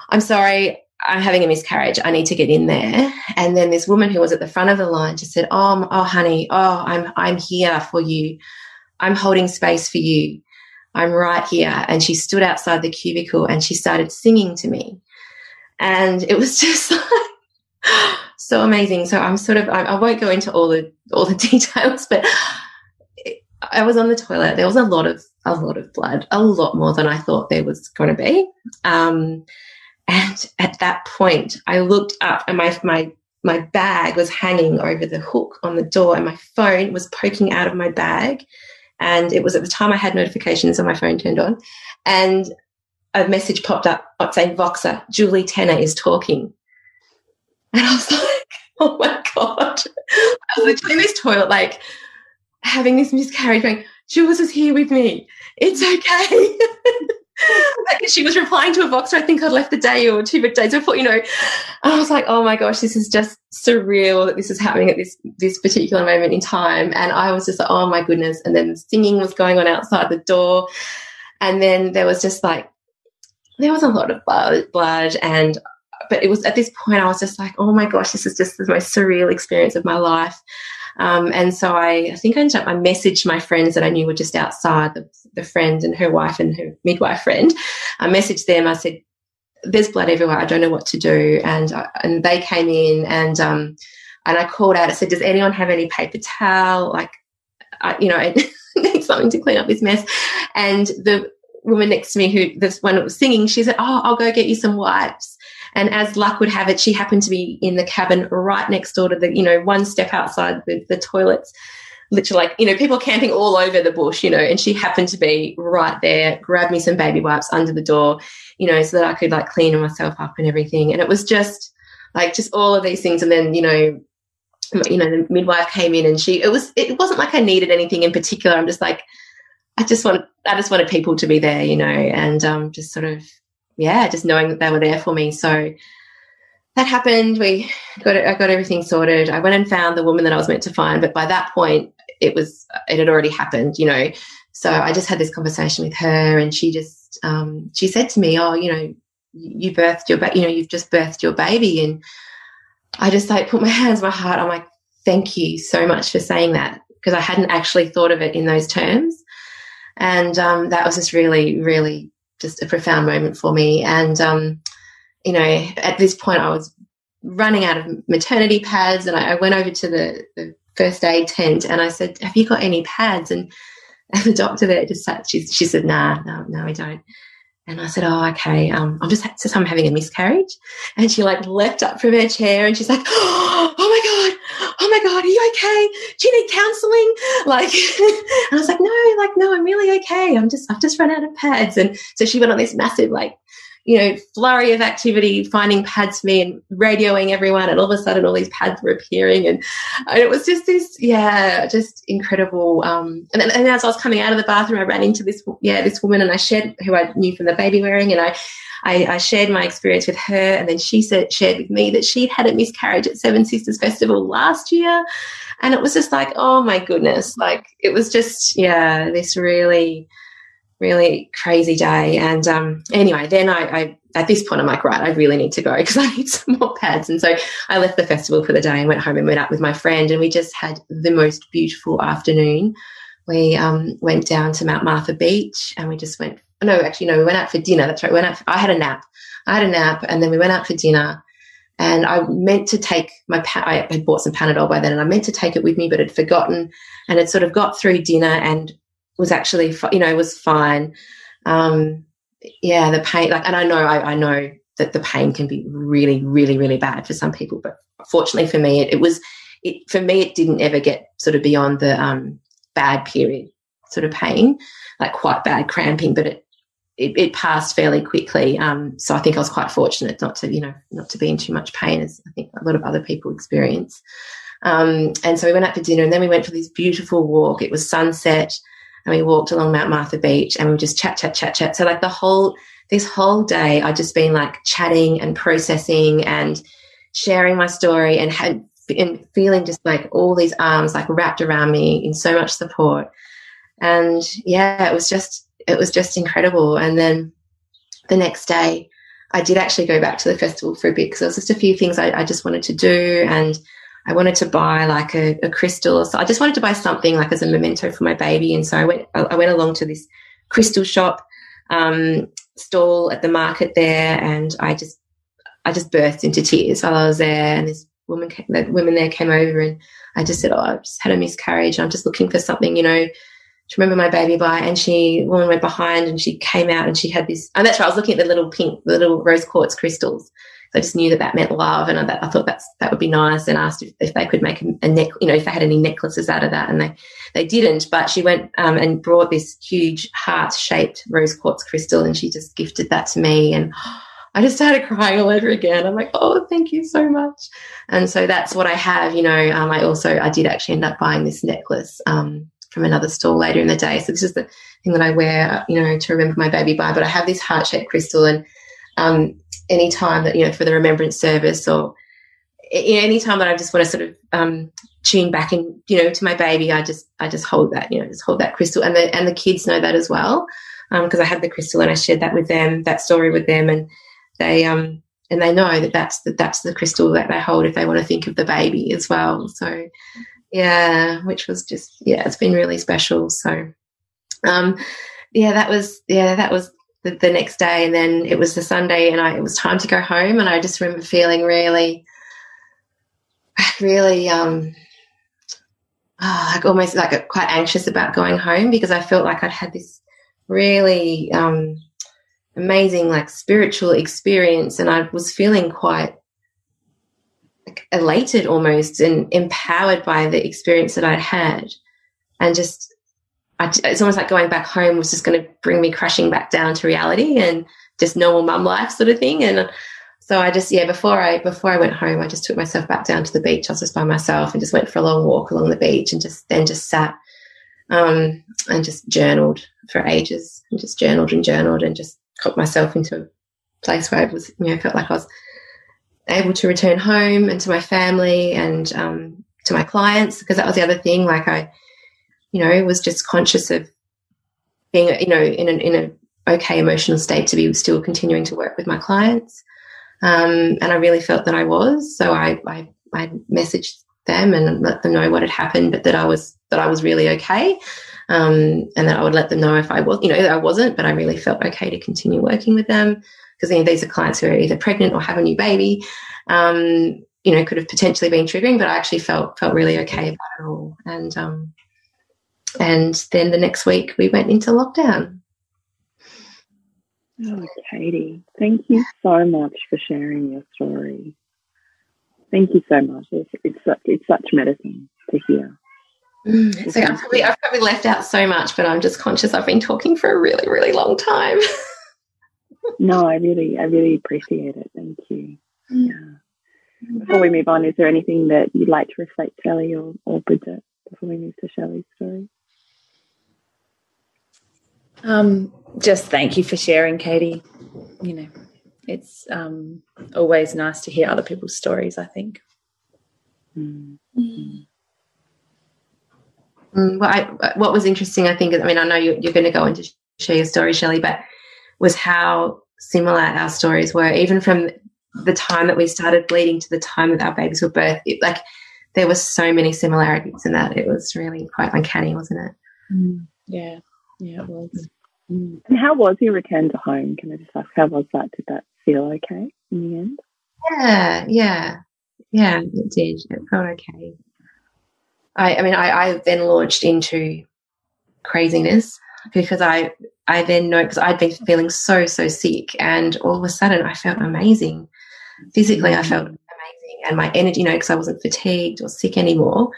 "I'm sorry, I'm having a miscarriage. I need to get in there." And then this woman who was at the front of the line just said, "Oh, oh, honey, oh, I'm I'm here for you. I'm holding space for you. I'm right here." And she stood outside the cubicle and she started singing to me, and it was just like so amazing. So I'm sort of I, I won't go into all the all the details, but I was on the toilet. There was a lot of a lot of blood, a lot more than I thought there was going to be. Um, and at that point, I looked up, and my my my bag was hanging over the hook on the door, and my phone was poking out of my bag. And it was at the time I had notifications on my phone turned on, and a message popped up saying Voxer, Julie Tanner is talking. And I was like, oh my God. I was literally in this toilet, like having this miscarriage going, Jules is here with me. It's okay. she was replying to a Voxer I think I'd left the day or two days before, you know. I was like, oh my gosh, this is just surreal that this is happening at this this particular moment in time. And I was just like, oh my goodness. And then singing was going on outside the door. And then there was just like there was a lot of blood, and but it was at this point I was just like, oh my gosh, this is just the most surreal experience of my life. Um, and so I, I think I ended up, I messaged my friends that I knew were just outside, the, the friend and her wife and her midwife friend. I messaged them. I said, there's blood everywhere. I don't know what to do. And, uh, and they came in and, um, and I called out, I said, does anyone have any paper towel? Like, I, you know, I need something to clean up this mess. And the woman next to me who, this one was singing, she said, oh, I'll go get you some wipes. And as luck would have it, she happened to be in the cabin right next door to the, you know, one step outside the, the toilets. Literally, like, you know, people camping all over the bush, you know, and she happened to be right there, grabbed me some baby wipes under the door, you know, so that I could like clean myself up and everything. And it was just like, just all of these things. And then, you know, you know, the midwife came in and she, it was, it wasn't like I needed anything in particular. I'm just like, I just want, I just wanted people to be there, you know, and um, just sort of yeah, just knowing that they were there for me. So that happened. We got I got everything sorted. I went and found the woman that I was meant to find, but by that point, it was it had already happened, you know. So I just had this conversation with her, and she just um, she said to me, "Oh, you know, you birthed your, ba- you know, you've just birthed your baby," and I just like put my hands my heart. I'm like, "Thank you so much for saying that," because I hadn't actually thought of it in those terms, and um, that was just really, really just a profound moment for me. And, um, you know, at this point, I was running out of maternity pads, and I, I went over to the, the, first aid tent and I said, "Have you got any pads?" And, and the doctor there just sat. She, she said, "Nah, no, no, we don't." And I said, "Oh, okay. Um, I'm just just I'm having a miscarriage." And she like leapt up from her chair and she's like, "Oh my god, oh my god, are you okay? Do you need counseling? Like, and I was like, "No, like no, I'm really okay. I'm just I've just run out of pads." And so she went on this massive like you know, flurry of activity, finding pads for me and radioing everyone. And all of a sudden, all these pads were appearing. And, and it was just this, yeah, just incredible. Um, and, and as I was coming out of the bathroom, I ran into this, yeah, this woman and I shared who I knew from the baby wearing. And I, I, I shared my experience with her. And then she said, shared with me that she'd had a miscarriage at Seven Sisters Festival last year. And it was just like, oh my goodness. Like, it was just, yeah, this really, really crazy day. And um, anyway, then I, I, at this point, I'm like, right, I really need to go because I need some more pads. And so I left the festival for the day and went home and went out with my friend, and we just had the most beautiful afternoon. We um, went down to Mount Martha Beach and we just went. No, actually, no, we went out for dinner. That's right. We went out. For, I had a nap. I had a nap, and then we went out for dinner. And I meant to take my, I had bought some Panadol by then, and I meant to take it with me, but had forgotten. And had sort of got through dinner and was actually, you know, was fine. Um, yeah, the pain, like, and I know, I, I, know that the pain can be really, really, really bad for some people, but fortunately for me, it, it was, it, for me, it didn't ever get sort of beyond the um, bad period sort of pain, like quite bad cramping, but it, it, it passed fairly quickly. Um, so I think I was quite fortunate not to, you know, not to be in too much pain as I think a lot of other people experience. Um, and so we went out for dinner and then we went for this beautiful walk. It was sunset and we walked along Mount Martha Beach and we just chat, chat, chat, chat. So like the whole, this whole day, I just been like chatting and processing and sharing my story and had, and feeling just like all these arms like wrapped around me in so much support. And yeah, it was just, it was just incredible. And then the next day, I did actually go back to the festival for a bit because there was just a few things I, I just wanted to do and I wanted to buy like a, a crystal. So I just wanted to buy something like as a memento for my baby. And so I went, I went along to this crystal shop, um, stall at the market there. And I just, I just burst into tears while I was there. And this woman, the women there came over and I just said, Oh, I've just had a miscarriage. I'm just looking for something, you know, to remember my baby by. And she, woman went behind and she came out and she had this, and that's right. I was looking at the little pink, the little rose quartz crystals. I just knew that that meant love, and I, I thought that's that would be nice. And asked if, if they could make a, a, neck, you know, if they had any necklaces out of that, and they they didn't. But she went um, and brought this huge heart shaped rose quartz crystal, and she just gifted that to me, and. I just started crying all over again. I'm like, oh, thank you so much. And so that's what I have. You know, um, I also I did actually end up buying this necklace um, from another store later in the day. So this is the thing that I wear, you know, to remember my baby by. But I have this heart shaped crystal, and um, any time that you know for the remembrance service or any time that I just want to sort of um, tune back and you know to my baby, I just I just hold that you know just hold that crystal, and the and the kids know that as well because um, I had the crystal and I shared that with them that story with them, and they um and they know that that's the, that's the crystal that they hold if they want to think of the baby as well. So yeah, which was just yeah, it's been really special. So um, yeah, that was yeah, that was the, the next day, and then it was the Sunday, and I it was time to go home, and I just remember feeling really, really um, oh, like almost like quite anxious about going home because I felt like I'd had this really um, amazing like spiritual experience, and I was feeling quite elated almost and empowered by the experience that I'd had, and just I, it's almost like going back home was just going to bring me crashing back down to reality and just normal mum life sort of thing. And so I just, yeah, before I, before I went home, I just took myself back down to the beach. I was just by myself and just went for a long walk along the beach and just then just sat, um, and just journaled for ages and just journaled and journaled and just got myself into a place where I was, you know, felt like I was able to return home and to my family and, um, to my clients because that was the other thing. Like I, you know, was just conscious of being, you know, in an in a okay emotional state to be still continuing to work with my clients. Um, and I really felt that I was. So I, I, I messaged them and let them know what had happened, but that I was that I was really okay, um, and that I would let them know if I was, you know, I wasn't, but I really felt okay to continue working with them because you know, these are clients who are either pregnant or have a new baby. Um, you know, could have potentially been triggering, but I actually felt felt really okay about it all, and um, and then the next week we went into lockdown. Oh, Katie, thank you so much for sharing your story. Thank you so much. It's, it's, such, it's such medicine to hear. Mm, so I've probably, I've probably left out so much, but I'm just conscious I've been talking for a really, really long time. no, I really, I really appreciate it. Thank you. Mm. Yeah. Before we move on, is there anything that you'd like to reflect, Shelley or, or Bridget, before we move to Shelley's story? Um, just thank you for sharing, Katie. You know, it's um, always nice to hear other people's stories, I think. Mm. Mm, well, I, what was interesting, I think, is I mean, I know you're, you're going to go into share your story, Shelley, but was how similar our stories were, even from the time that we started bleeding to the time that our babies were birthed. It, like, there were so many similarities in that. It was really quite uncanny, wasn't it? Mm. Yeah. Yeah, it was. Mm. And how was your return to home? Can I just ask, how was that? Did that feel okay in the end? Yeah, yeah, yeah, it did. It felt okay. I, I mean, I, I then launched into craziness because I, I then know because I'd been feeling so, so sick, and all of a sudden I felt amazing. Physically, I felt amazing, and my energy, you know, because I wasn't fatigued or sick anymore.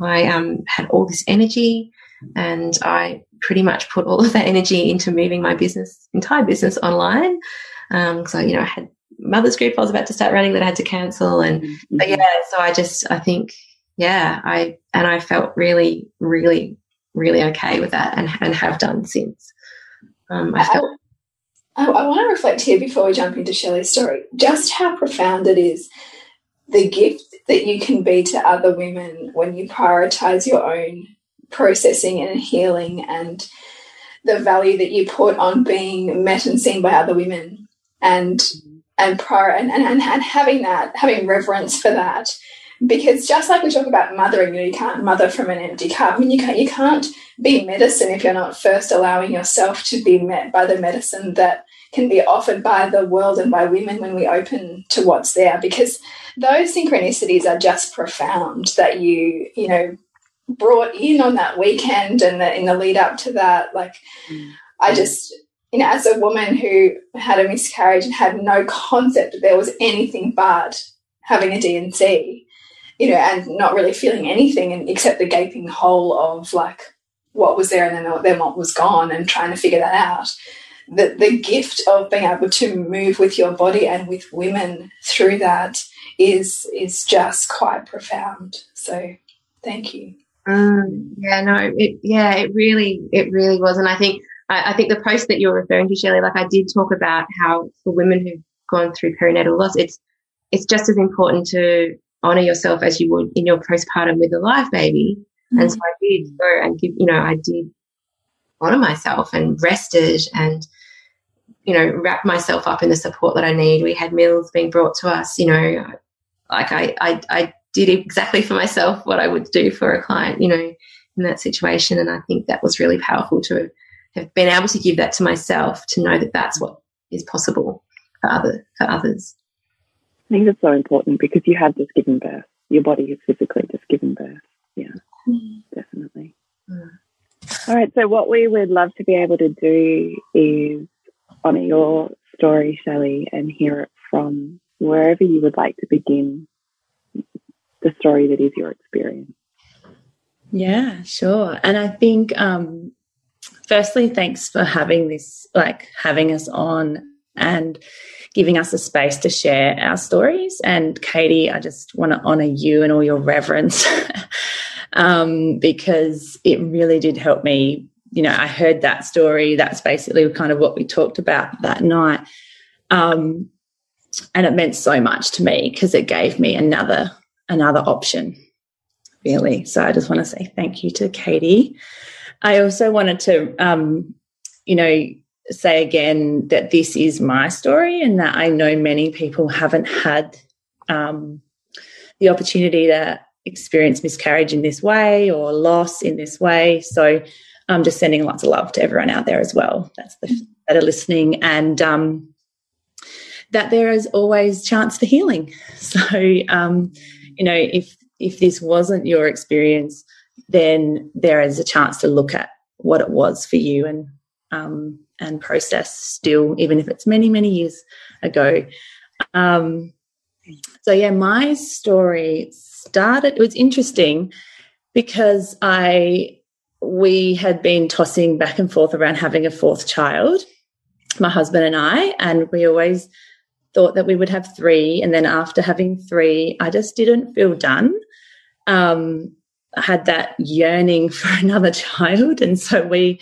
I um, had all this energy, and I pretty much put all of that energy into moving my business, entire business online. Um, so, you know, I had mother's group I was about to start running that I had to cancel. And, mm-hmm. but yeah, so I just, I think, yeah, I, and I felt really, really, really okay with that and, and have done since. Um, I felt. I, I want to reflect here before we jump into Shelley's story, just how profound it is the gift that you can be to other women when you prioritize your own processing and healing and the value that you put on being met and seen by other women and and prior and, and, and having that having reverence for that because just like we talk about mothering you know you can't mother from an empty cup I mean you can't you can't be medicine if you're not first allowing yourself to be met by the medicine that can be offered by the world and by women when we open to what's there because those synchronicities are just profound that you you know brought in on that weekend and the, in the lead up to that. Like, mm. I just, you know, as a woman who had a miscarriage and had no concept that there was anything but having a D&C, you know, and not really feeling anything and, except the gaping hole of like what was there and then, then what was gone and trying to figure that out. The, the gift of being able to move with your body and with women through that is is just quite profound. So thank you. Mm, yeah, no, it, yeah, it really, it really was. And I think, I, I, think the post that you're referring to, Shelley, like I did talk about how for women who've gone through perinatal loss, it's, it's just as important to honor yourself as you would in your postpartum with a live baby. Mm. And so I did go and give, you know, I did honor myself and rested and, you know, wrap myself up in the support that I need. We had meals being brought to us, you know, like I, I, I did exactly for myself what I would do for a client, you know, in that situation. And I think that was really powerful to have been able to give that to myself to know that that's what is possible for other for others. I think that's so important because you have just given birth. Your body has physically just given birth. Yeah, mm. definitely. Mm. All right. So what we would love to be able to do is honour your story, Shelley, and hear it from wherever you would like to begin the story that is your experience. Yeah, sure. And I think, um, firstly, thanks for having this, like having us on and giving us a space to share our stories. And Katie, I just want to honor you and all your reverence um, because it really did help me. You know, I heard that story. That's basically kind of what we talked about that night. Um, and it meant so much to me because it gave me another another option really so i just want to say thank you to katie i also wanted to um, you know say again that this is my story and that i know many people haven't had um, the opportunity to experience miscarriage in this way or loss in this way. So i'm just sending lots of love to everyone out there as well that's the that are listening and um, that there is always chance for healing. So um, you know, if if this wasn't your experience, then there is a chance to look at what it was for you and um, and process still, even if it's many many years ago. Um, so yeah, my story started. It was interesting because I we had been tossing back and forth around having a fourth child, my husband and I, and we always thought that we would have three. And then after having three, I just didn't feel done. Um, I had that yearning for another child. And so we,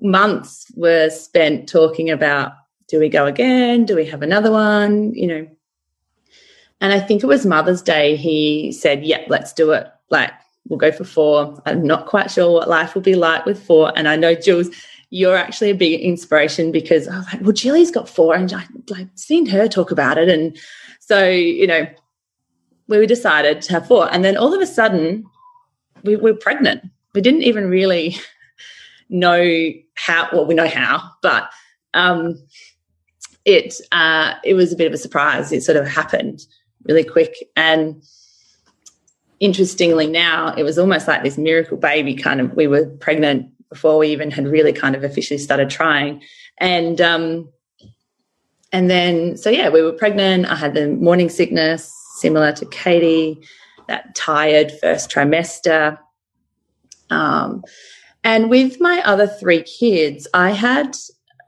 months were spent talking about do we go again? Do we have another one? You know. And I think it was Mother's Day. He said, "Yep, yeah, let's do it. Like, we'll go for four. I'm not quite sure what life will be like with four. And I know Jules, you're actually a big inspiration because I was like, well, Jilly's got four, and I like seen her talk about it, and so you know, we decided to have four, and then all of a sudden, we were pregnant. We didn't even really know how. Well, we know how, but um, it uh, it was a bit of a surprise. It sort of happened really quick, and interestingly, now it was almost like this miracle baby. Kind of, we were pregnant before we even had really kind of officially started trying. And um, and then so yeah, we were pregnant. I had the morning sickness, similar to Katie, that tired first trimester. Um, and with my other three kids, I had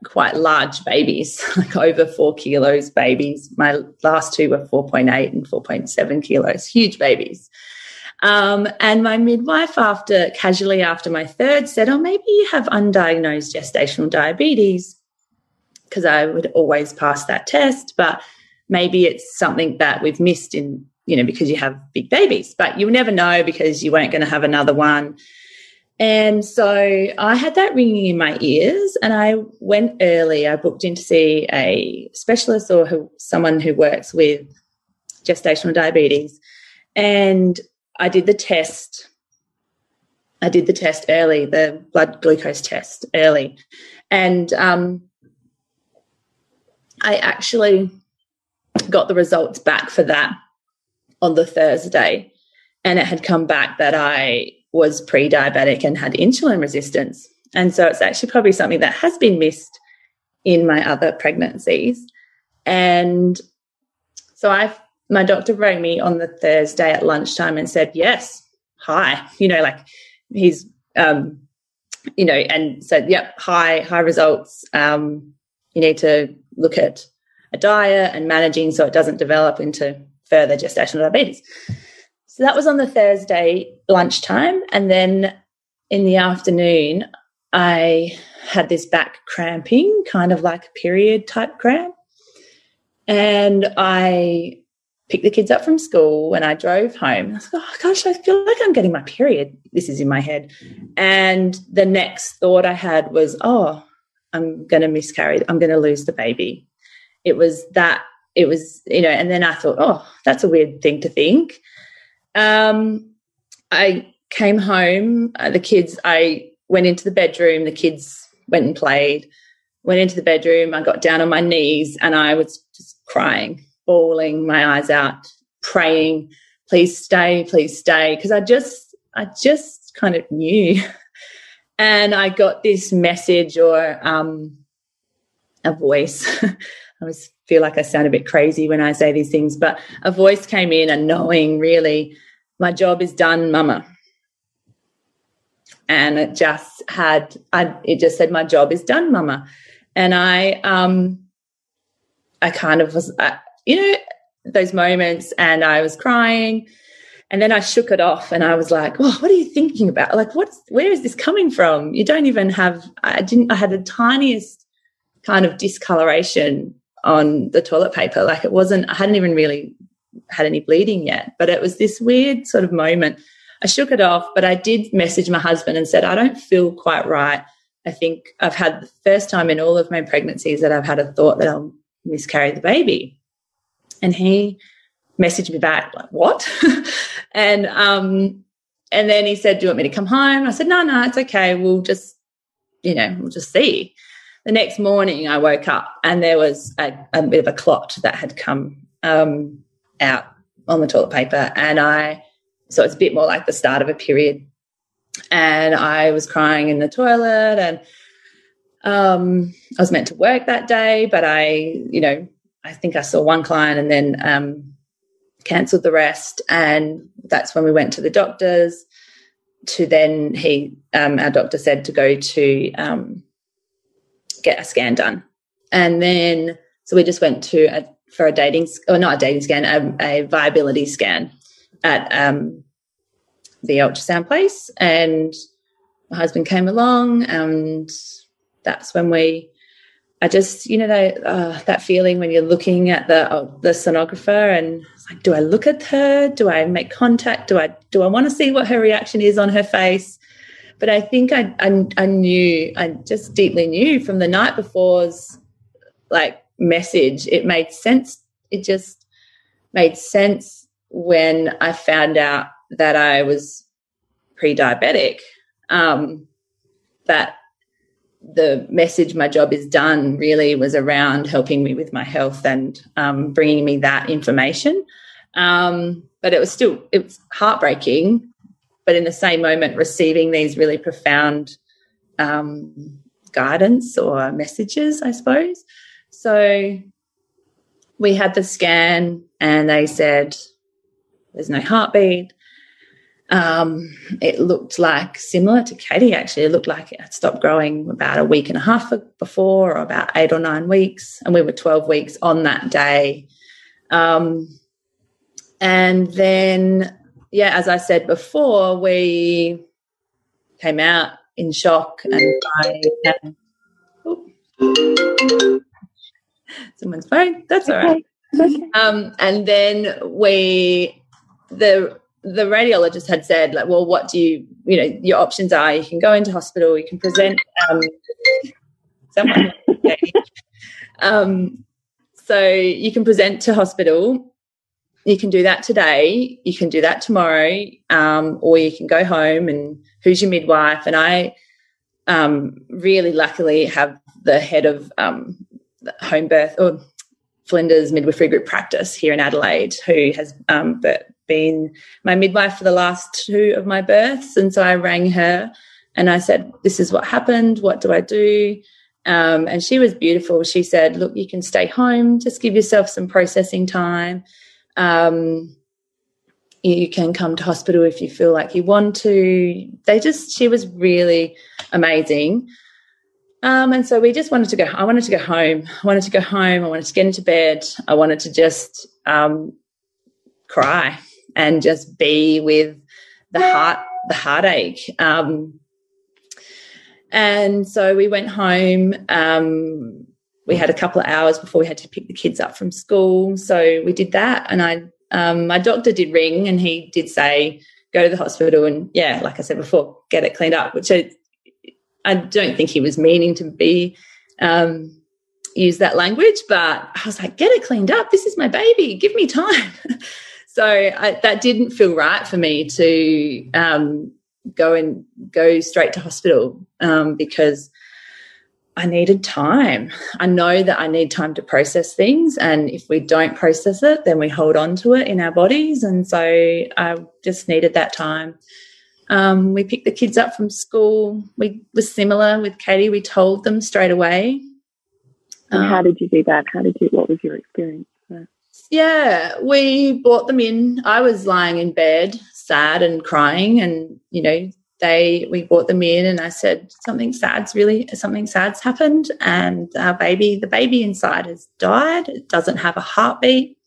quite large babies, like over four kilos babies. My last two were 4.8 and 4.7 kilos, huge babies. Um, and my midwife, after casually after my third, said, "Oh, maybe you have undiagnosed gestational diabetes," because I would always pass that test, but maybe it's something that we've missed in, you know, because you have big babies, but you never know because you weren't going to have another one. And so I had that ringing in my ears, and I went early. I booked in to see a specialist or who, someone who works with gestational diabetes. And I did the test. I did the test early, the blood glucose test early. And um, I actually got the results back for that on the Thursday. And it had come back that I was pre diabetic and had insulin resistance. And so it's actually probably something that has been missed in my other pregnancies. And so I my doctor rang me on the Thursday at lunchtime and said, Yes, hi. You know, like he's, um, you know, and said, Yep, high, high results. Um, you need to look at a diet and managing so it doesn't develop into further gestational diabetes. So that was on the Thursday lunchtime. And then in the afternoon, I had this back cramping, kind of like a period type cramp. And I picked the kids up from school and I drove home. I was like, oh gosh, I feel like I'm getting my period. This is in my head. And the next thought I had was, oh, I'm going to miscarry. I'm going to lose the baby. It was that, it was, you know, and then I thought, oh, that's a weird thing to think. Um, I came home, uh, the kids, I went into the bedroom, the kids went and played, went into the bedroom, I got down on my knees and I was just crying, bawling my eyes out, praying, please stay, please stay. Because I just, I just kind of knew. and I got this message or um, a voice. I always feel like I sound a bit crazy when I say these things, but a voice came in and knowing really, my job is done, mama. And it just had, I, it just said, my job is done, mama. And I, um, I kind of was, uh, you know, those moments and I was crying and then I shook it off and I was like, oh, what are you thinking about? Like, what's, where is this coming from? You don't even have, I didn't, I had the tiniest kind of discoloration on the toilet paper. Like it wasn't, I hadn't even really had any bleeding yet, but it was this weird sort of moment. I shook it off, but I did message my husband and said, I don't feel quite right. I think I've had the first time in all of my pregnancies that I've had a thought that I'll miscarry the baby. And he messaged me back like, "What?" and um, and then he said, "Do you want me to come home?" I said, "No, no, it's okay. We'll just, you know, we'll just see." The next morning, I woke up and there was a, a bit of a clot that had come um, out on the toilet paper, and I so it's a bit more like the start of a period. And I was crying in the toilet, and um, I was meant to work that day, but I, you know, I think I saw one client and then um, cancelled the rest. And that's when we went to the doctors. To then he, um, our doctor said to go to um, get a scan done, and then so we just went to a, for a dating or not a dating scan, a, a viability scan at um, the ultrasound place, and my husband came along, and that's when we I just, you know, that uh, that feeling when you're looking at the uh, the sonographer and like, do I look at her? Do I make contact? Do I do I want to see what her reaction is on her face? But I think I, I, I knew, I just deeply knew from the night before's like message. It made sense. It just made sense when I found out that I was pre-diabetic. Um, that the message my job is done really was around helping me with my health and um, bringing me that information um, but it was still it was heartbreaking but in the same moment receiving these really profound um, guidance or messages i suppose so we had the scan and they said there's no heartbeat um, it looked like similar to Katie, actually. It looked like it had stopped growing about a week and a half before, or about eight or nine weeks. And we were 12 weeks on that day. Um, and then, yeah, as I said before, we came out in shock and I. Someone's phone. That's all right. Um, and then we, the the radiologist had said, like, well, what do you, you know, your options are you can go into hospital, you can present. Um, someone, um, so you can present to hospital. You can do that today. You can do that tomorrow, um, or you can go home and who's your midwife? And I um, really, luckily, have the head of um, home birth or Flinders Midwifery Group practice here in Adelaide, who has um, been my midwife for the last two of my births. And so I rang her and I said, This is what happened. What do I do? Um, and she was beautiful. She said, Look, you can stay home, just give yourself some processing time. Um, you can come to hospital if you feel like you want to. They just, she was really amazing. Um, and so we just wanted to go. I wanted to go home. I wanted to go home. I wanted to get into bed. I wanted to just um, cry and just be with the heart, the heartache. Um, and so we went home. Um, we had a couple of hours before we had to pick the kids up from school. So we did that. And I, um, my doctor did ring and he did say, go to the hospital and yeah, like I said before, get it cleaned up, which I, I don't think he was meaning to be um, use that language, but I was like, get it cleaned up. This is my baby. Give me time. so I, that didn't feel right for me to um, go and go straight to hospital um, because I needed time. I know that I need time to process things. And if we don't process it, then we hold on to it in our bodies. And so I just needed that time. Um, we picked the kids up from school. We were similar with Katie. We told them straight away. And um, how did you do that? How did you, what was your experience? Yeah, we brought them in. I was lying in bed, sad and crying. And, you know, they we brought them in and I said something sad's really something sad's happened and our baby the baby inside has died. It doesn't have a heartbeat.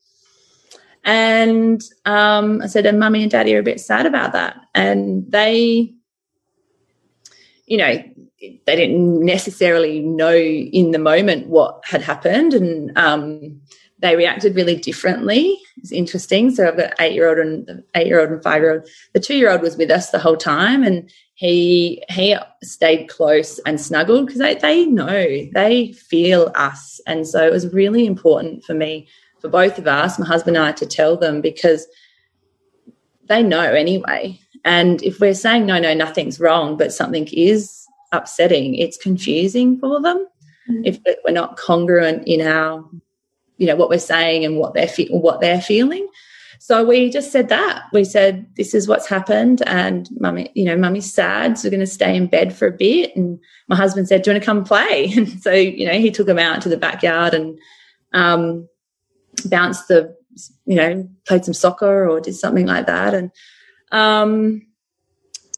And um, I said and mummy and daddy are a bit sad about that. And they you know they didn't necessarily know in the moment what had happened and um, they reacted really differently. It's interesting. So I've got eight year old and eight year old and five year old. The two year old was with us the whole time, and he he stayed close and snuggled because they they know they feel us, and so it was really important for me for both of us, my husband and I, to tell them because they know anyway. And if we're saying no, no, nothing's wrong, but something is upsetting, it's confusing for them. Mm-hmm. If we're not congruent in our you know what we're saying and what they're fe- what they're feeling. So we just said that. We said this is what's happened and mummy you know mummy's sad so we're going to stay in bed for a bit. And my husband said do you want to come play? And so you know he took him out to the backyard and um, bounced the you know played some soccer or did something like that. And um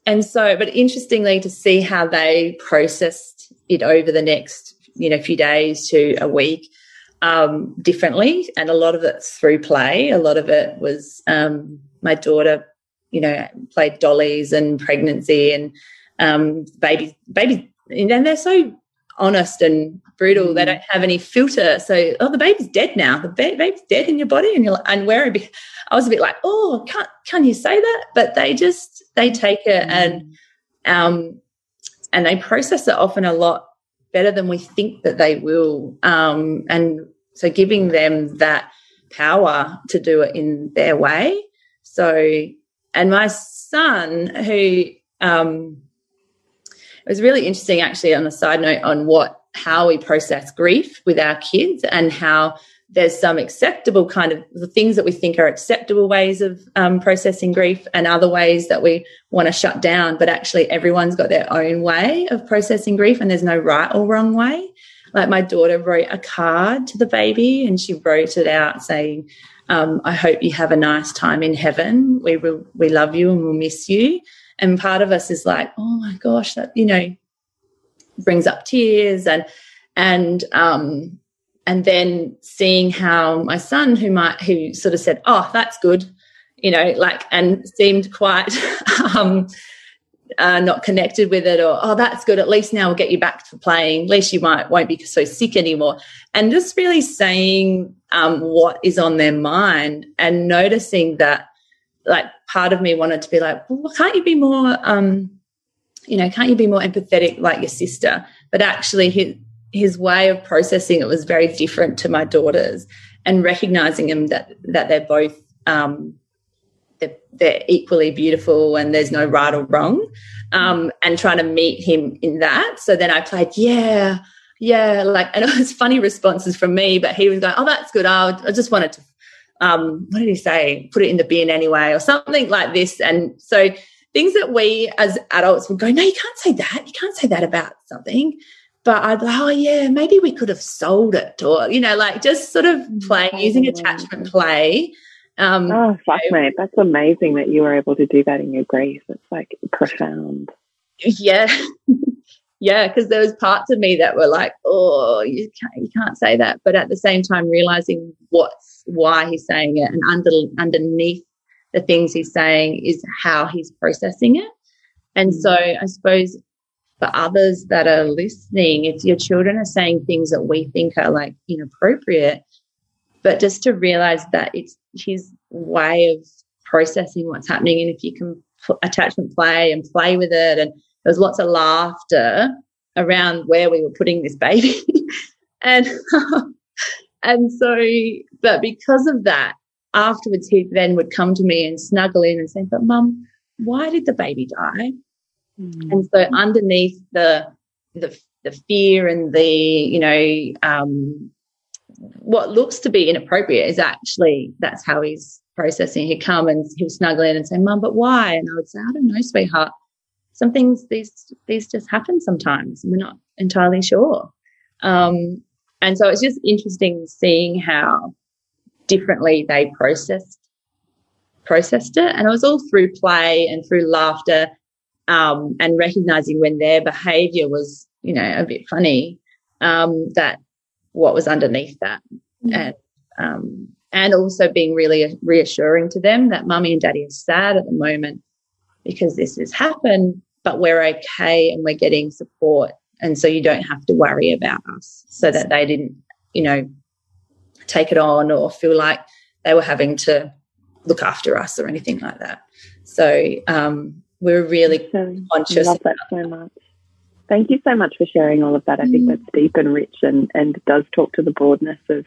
and so but interestingly to see how they processed it over the next you know few days to a week um, differently, and a lot of it through play. A lot of it was um, my daughter, you know, played dollies and pregnancy and um, baby, baby, and they're so honest and brutal. Mm. They don't have any filter. So, oh, the baby's dead now. The ba- baby's dead in your body, and you're like, and where I was a bit like, oh, can't can you say that? But they just they take it mm. and um and they process it often a lot better than we think that they will. Um, and so giving them that power to do it in their way. So, and my son, who um, it was really interesting actually on a side note on what how we process grief with our kids and how there's some acceptable kind of the things that we think are acceptable ways of um, processing grief and other ways that we want to shut down but actually everyone's got their own way of processing grief and there's no right or wrong way like my daughter wrote a card to the baby and she wrote it out saying, um, I hope you have a nice time in heaven. We will, we love you and we'll miss you. And part of us is like, oh my gosh, that, you know, brings up tears and, and, um, and then seeing how my son who might, who sort of said, oh, that's good, you know, like, and seemed quite, um, uh, not connected with it or oh that's good. At least now we'll get you back to playing. At least you might won't be so sick anymore. And just really saying um, what is on their mind and noticing that like part of me wanted to be like well can't you be more um, you know can't you be more empathetic like your sister? But actually his his way of processing it was very different to my daughter's and recognizing him that that they're both um, they're, they're equally beautiful and there's no right or wrong um, and trying to meet him in that. So then i played yeah yeah like and it was funny responses from me but he was going oh that's good. I, I just wanted to um, what did he say? Put it in the bin anyway or something like this. And so things that we as adults would go no you can't say that. You can't say that about something. But I'd like, oh yeah, maybe we could have sold it, or you know, like just sort of playing using attachment play um, oh, fuck, you know, mate. That's amazing that you were able to do that in your grief. It's like profound. Yeah. yeah, because there was parts of me that were like, oh, you can't, you can't say that. But at the same time, realizing what's why he's saying it and under, underneath the things he's saying is how he's processing it. And so mm. I suppose for others that are listening, if your children are saying things that we think are like inappropriate, but just to realize that it's his way of processing what's happening. And if you can put attachment play and play with it, and there's lots of laughter around where we were putting this baby. And and so, but because of that, afterwards he then would come to me and snuggle in and say, "But mum, why did the baby die?" Mm. And so underneath the the the fear and the you know um, what looks to be inappropriate is actually that's how he's processing. He'd come and he'd snuggle in and say, "Mum, but why?" And I would say, "I don't know, sweetheart. Some things these these just happen sometimes. We're not entirely sure." Um, and so it's just interesting seeing how differently they processed processed it. And it was all through play and through laughter um, and recognizing when their behavior was, you know, a bit funny, um, that what was underneath that. Mm-hmm. And, um, and also being really reassuring to them that mummy and daddy are sad at the moment because this has happened, but we're okay and we're getting support. And so you don't have to worry about us so that they didn't, you know, take it on or feel like they were having to look after us or anything like that. So um, we're really so, conscious. I love that so much. Thank you so much for sharing all of that. I think mm. that's deep and rich and, and does talk to the broadness of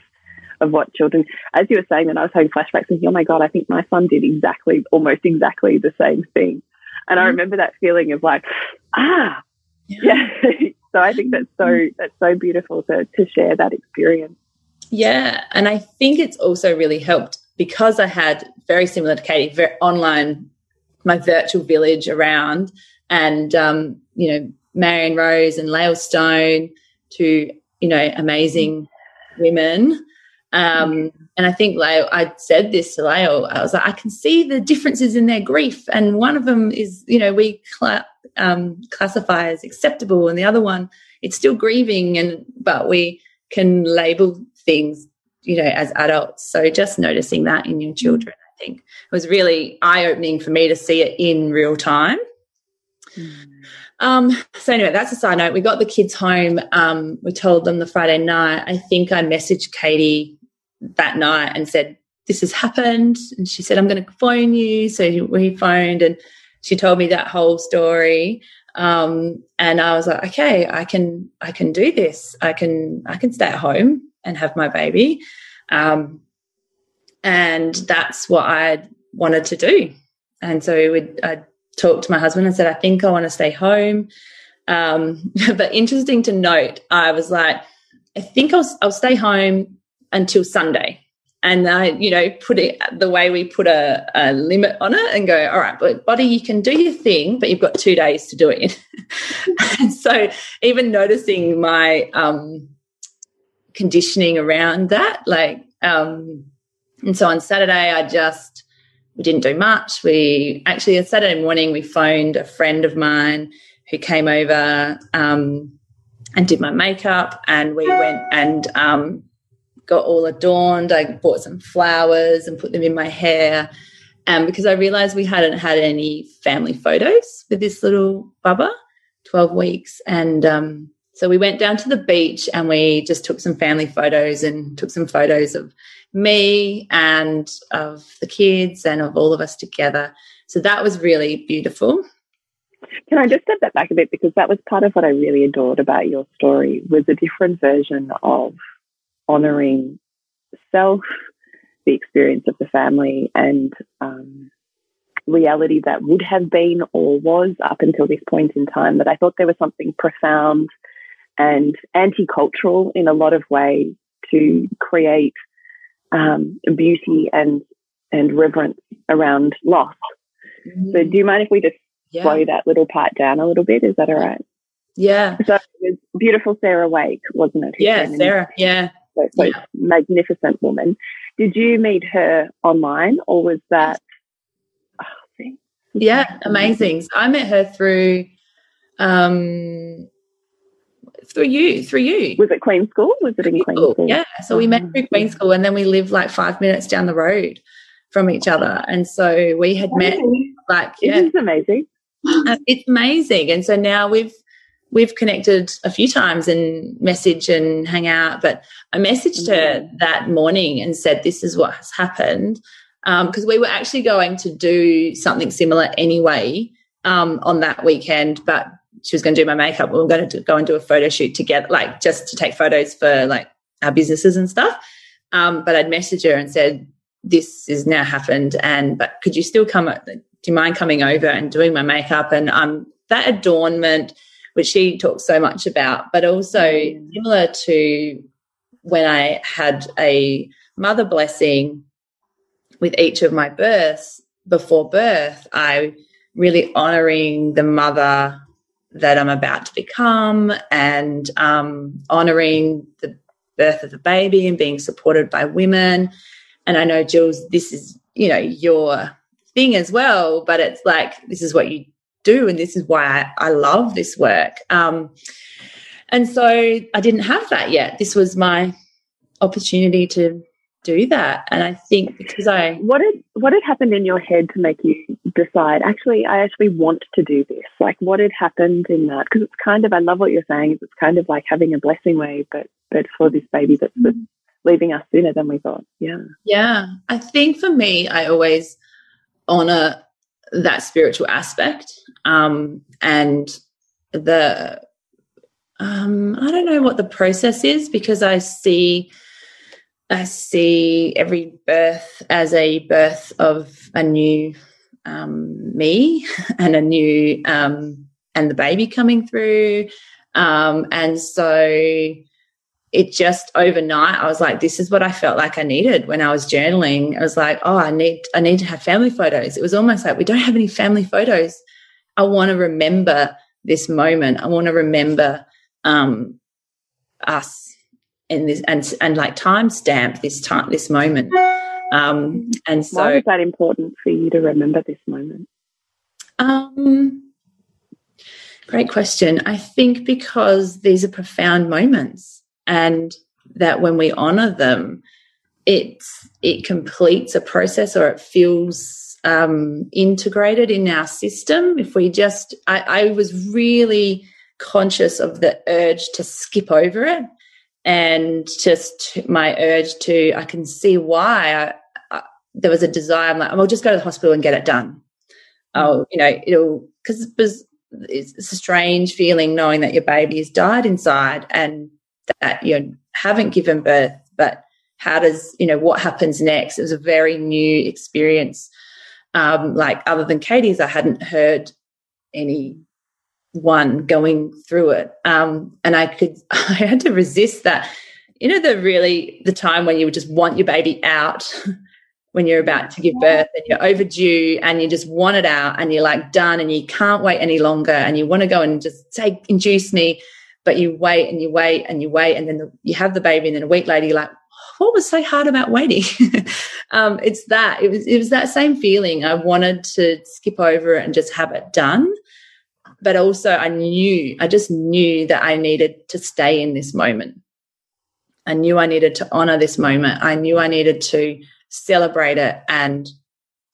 of what children as you were saying that I was having flashbacks thinking, oh my God, I think my son did exactly almost exactly the same thing. And mm. I remember that feeling of like, ah yeah. yeah. so I think that's so mm. that's so beautiful to to share that experience. Yeah. And I think it's also really helped because I had very similar to Katie, very online, my virtual village around and, um, you know, Marion Rose and Lael Stone to, you know, amazing women. Um, and I think Lael, I said this to Lael, I was like, I can see the differences in their grief. And one of them is, you know, we cl- um, classify as acceptable and the other one, it's still grieving and, but we can label things, you know, as adults. So just noticing that in your children, I think was really eye opening for me to see it in real time. Mm. Um, so anyway, that's a side note. We got the kids home. Um, we told them the Friday night. I think I messaged Katie that night and said, this has happened. And she said, I'm going to phone you. So we phoned and she told me that whole story. Um, and I was like, okay, I can, I can do this. I can, I can stay at home and have my baby. Um, and that's what I wanted to do. And so we, I talked to my husband and said, I think I want to stay home. Um, but interesting to note, I was like, I think I'll, I'll stay home until Sunday. And I, you know, put it the way we put a, a, limit on it and go, all right, but body, you can do your thing, but you've got two days to do it and so even noticing my um, conditioning around that. Like, um, and so on Saturday, I just, we didn't do much. We actually, on Saturday morning, we phoned a friend of mine who came over um, and did my makeup, and we went and um, got all adorned. I bought some flowers and put them in my hair. And because I realized we hadn't had any family photos with this little bubba, 12 weeks. And um, so we went down to the beach and we just took some family photos and took some photos of me and of the kids and of all of us together. So that was really beautiful. Can I just step that back a bit because that was part of what I really adored about your story was a different version of honoring self, the experience of the family, and um, reality that would have been or was up until this point in time. That I thought there was something profound and anti-cultural in a lot of ways to create um, beauty and and reverence around loss. Mm-hmm. So, do you mind if we just yeah. slow that little part down a little bit? Is that all right? Yeah. So it was beautiful Sarah Wake, wasn't it? Yeah, Sarah. Yeah. So, so yeah. magnificent woman. Did you meet her online, or was that? Oh, yeah, amazing. So I met her through um, through you, through you. Was it Queen School? Was it in Queen School? Yeah. So we met through Queen School and then we lived like five minutes down the road from each other. And so we had met like yeah. It is amazing. it's amazing. And so now we've we've connected a few times and message and hang out. But I messaged her mm-hmm. that morning and said, This is what has happened. Because um, we were actually going to do something similar anyway um, on that weekend, but she was going to do my makeup. We were going to go and do a photo shoot together, like just to take photos for like our businesses and stuff. Um, but I'd messaged her and said, this has now happened. And, but could you still come, do you mind coming over and doing my makeup? And, um, that adornment, which she talks so much about, but also mm. similar to when I had a mother blessing with each of my births before birth, I really honoring the mother that I'm about to become and um, honoring the birth of the baby and being supported by women. And I know, Jules, this is, you know, your thing as well, but it's like, this is what you do. And this is why I, I love this work. Um, and so I didn't have that yet. This was my opportunity to do that. And I think because I what had what had happened in your head to make you decide actually I actually want to do this? Like what had happened in that? Because it's kind of I love what you're saying. It's kind of like having a blessing way, but but for this baby that's mm. leaving us sooner than we thought. Yeah. Yeah. I think for me, I always honor that spiritual aspect. Um, and the um, I don't know what the process is because I see I see every birth as a birth of a new um, me and a new um, and the baby coming through. Um, and so it just overnight, I was like, this is what I felt like I needed when I was journaling. I was like, oh, I need, I need to have family photos. It was almost like we don't have any family photos. I want to remember this moment. I want to remember um, us and this and and like timestamp this time this moment. Um, and so, why is that important for you to remember this moment? Um, great question. I think because these are profound moments, and that when we honor them, it it completes a process or it feels um, integrated in our system. If we just, I, I was really conscious of the urge to skip over it and just my urge to i can see why I, I, there was a desire. I'm like i'll just go to the hospital and get it done. Oh you know it'll because it's, it's a strange feeling knowing that your baby has died inside and that you haven't given birth but how does you know what happens next? It was a very new experience. Um, like other than katie's i hadn't heard any one going through it. Um, and I could, I had to resist that. You know, the really, the time when you would just want your baby out when you're about to give birth and you're overdue and you just want it out and you're like done and you can't wait any longer and you want to go and just say, induce me. But you wait and you wait and you wait. And then the, you have the baby and then a week later you're like, what was so hard about waiting? um, it's that it was, it was that same feeling. I wanted to skip over it and just have it done but also I knew, I just knew that I needed to stay in this moment. I knew I needed to honor this moment. I knew I needed to celebrate it and,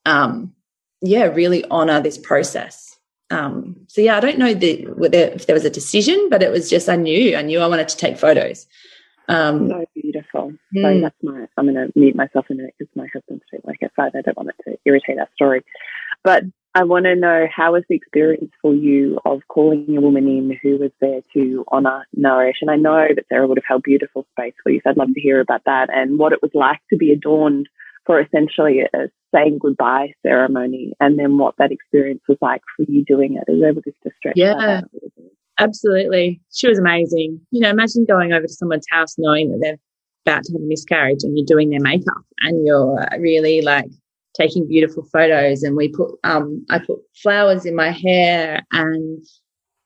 um, yeah, really honor this process. Um, so yeah, I don't know the, if there was a decision, but it was just I knew I knew I wanted to take photos. Um, so beautiful. Mm. So that's my. I'm going to mute myself in a minute because my husband's like at five. I don't want it to irritate our story. But I want to know how was the experience for you of calling a woman in who was there to honour, nourish? And I know that Sarah would have held beautiful space for you, so I'd love to hear about that and what it was like to be adorned for essentially a saying goodbye ceremony, and then what that experience was like for you doing it. Are you able to stretch yeah, Absolutely. She was amazing. You know, imagine going over to someone's house knowing that they're about to have a miscarriage and you're doing their makeup and you're really like taking beautiful photos and we put um, I put flowers in my hair and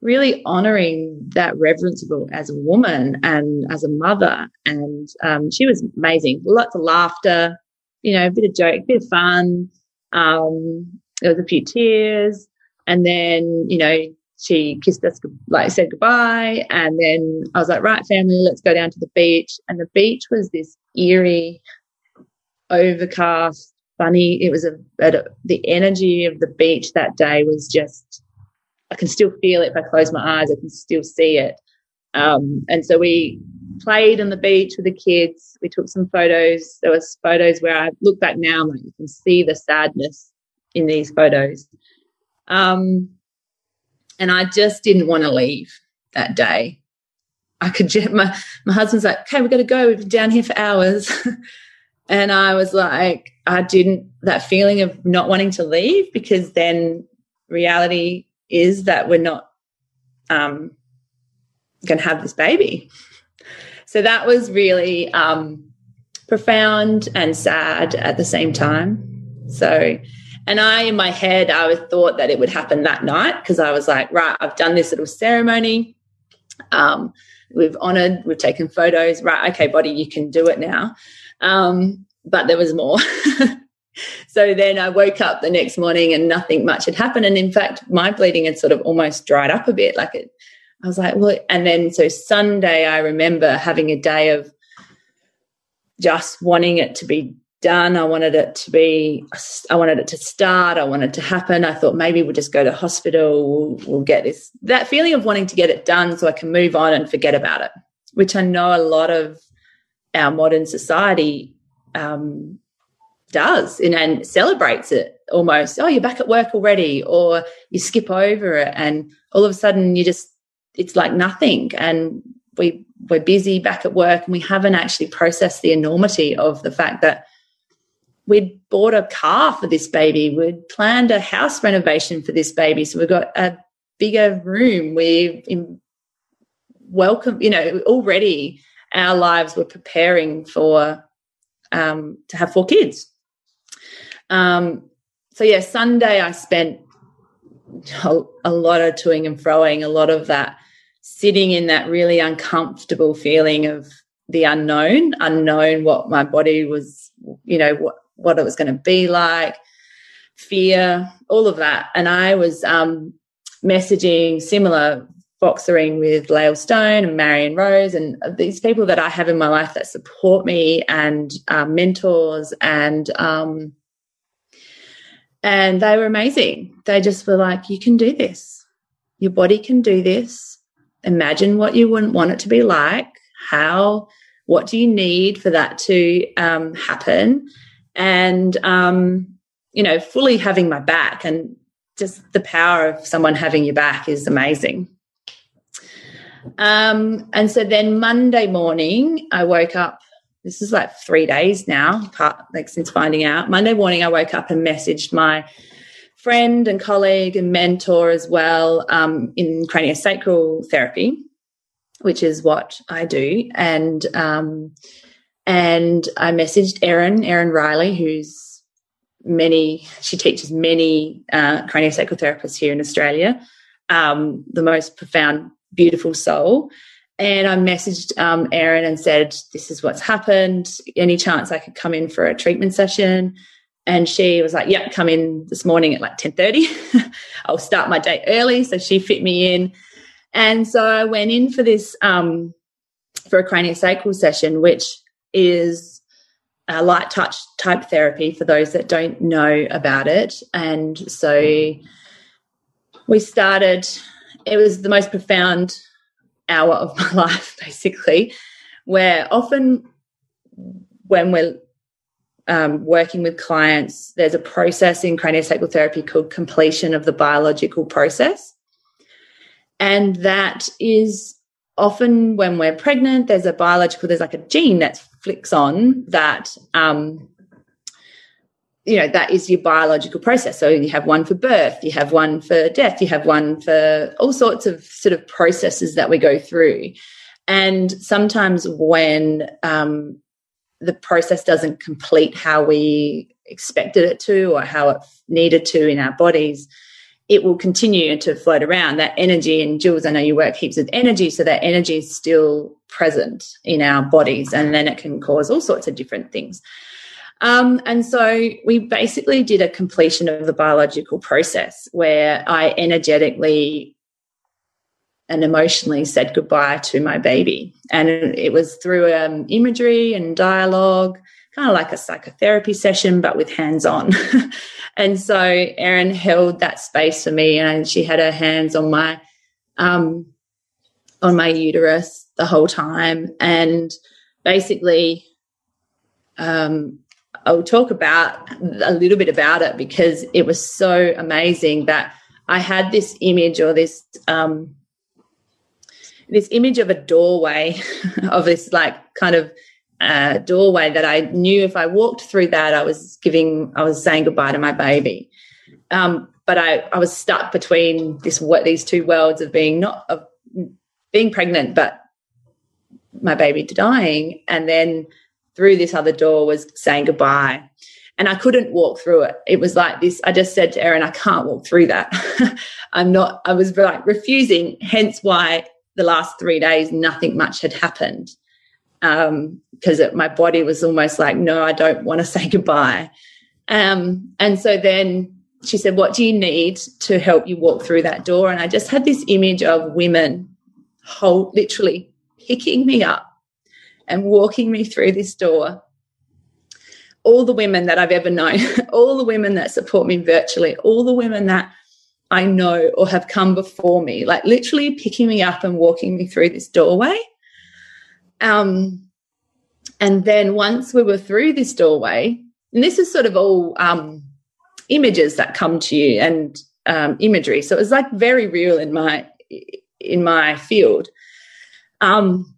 really honoring that reverenceable as a woman and as a mother. And um, she was amazing. Lots of laughter you know a bit of joke a bit of fun. Um, there was a few tears. And then you know she kissed us like said goodbye. And then i was like right family let's go down to the beach. And the beach was this eerie overcast funny. It was a, a, the energy of the beach that day was just, I can still feel it. If I close my eyes, I can still see it. Um, and so we played on the beach with the kids. We took some photos. There was photos where I look back now, like you can see the sadness in these photos. Um, And I just didn't want to leave that day. I could just, my, my husband's like, okay, we've got to go. We've been down here for hours. and I was like, I didn't, that feeling of not wanting to leave because then reality is that we're not um, going to have this baby. So that was really um, profound and sad at the same time. So, and I, in my head, I was thought that it would happen that night because I was like, right, I've done this little ceremony. Um, we've honored, we've taken photos. Right, okay, body, you can do it now. Um, but there was more. so then I woke up the next morning and nothing much had happened. And in fact, my bleeding had sort of almost dried up a bit. Like it, I was like, well, and then so Sunday, I remember having a day of just wanting it to be done. I wanted it to be, I wanted it to start. I wanted to happen. I thought maybe we'll just go to hospital. We'll, we'll get this, that feeling of wanting to get it done so I can move on and forget about it, which I know a lot of our modern society um, does and, and celebrates it almost. Oh, you're back at work already, or you skip over it, and all of a sudden you just it's like nothing. And we we're busy back at work, and we haven't actually processed the enormity of the fact that we'd bought a car for this baby, we'd planned a house renovation for this baby, so we've got a bigger room. We've welcome, you know, already our lives were preparing for um, to have four kids. Um, so yeah, Sunday I spent a, a lot of toing and froing, a lot of that sitting in that really uncomfortable feeling of the unknown, unknown what my body was, you know, what what it was going to be like, fear, all of that. And I was um, messaging similar voxering with Lael Stone and Marion Rose and these people that I have in my life that support me and um, mentors and um, and they were amazing. They just were like, you can do this. Your body can do this. Imagine what you wouldn't want it to be like. How, what do you need for that to um, happen? And, um, you know, fully having my back and just the power of someone having your back is amazing. Um, and so then Monday morning, I woke up. This is like three days now, like since finding out. Monday morning, I woke up and messaged my friend and colleague and mentor as well um, in craniosacral therapy, which is what I do. And um, and I messaged Erin, Erin Riley, who's many. She teaches many uh, craniosacral therapists here in Australia. Um, the most profound beautiful soul. And I messaged um, Erin and said, This is what's happened. Any chance I could come in for a treatment session? And she was like, Yep, come in this morning at like 10:30. I'll start my day early. So she fit me in. And so I went in for this um, for a craniosacral session, which is a light touch type therapy for those that don't know about it. And so we started it was the most profound hour of my life, basically, where often when we're um, working with clients, there's a process in craniosacral therapy called completion of the biological process. And that is often when we're pregnant, there's a biological, there's like a gene that flicks on that um, you know that is your biological process. So you have one for birth you have one for death you have one for all sorts of sort of processes that we go through. And sometimes when um, the process doesn't complete how we expected it to or how it needed to in our bodies it will continue to float around. That energy and jules i know you work heaps with energy so that energy is still present in our bodies and then it can cause all sorts of different things um, and so we basically did a completion of the biological process where I energetically and emotionally said goodbye to my baby. And it was through um, imagery and dialogue, kind of like a psychotherapy session, but with hands on. and so Erin held that space for me, and she had her hands on my um, on my uterus the whole time, and basically um, I'll talk about a little bit about it because it was so amazing that I had this image or this um, this image of a doorway of this like kind of uh, doorway that I knew if I walked through that, I was giving, I was saying goodbye to my baby. Um, but I, I was stuck between this what these two worlds of being not of being pregnant, but my baby dying, and then through this other door was saying goodbye. And I couldn't walk through it. It was like this. I just said to Erin, I can't walk through that. I'm not, I was like refusing, hence why the last three days nothing much had happened because um, my body was almost like, no, I don't want to say goodbye. Um, and so then she said, What do you need to help you walk through that door? And I just had this image of women hold, literally picking me up and walking me through this door. All the women that I've ever known, all the women that support me virtually, all the women that I know or have come before me, like literally picking me up and walking me through this doorway. Um, and then once we were through this doorway, and this is sort of all um, images that come to you and um, imagery, so it was like very real in my in my field. Um,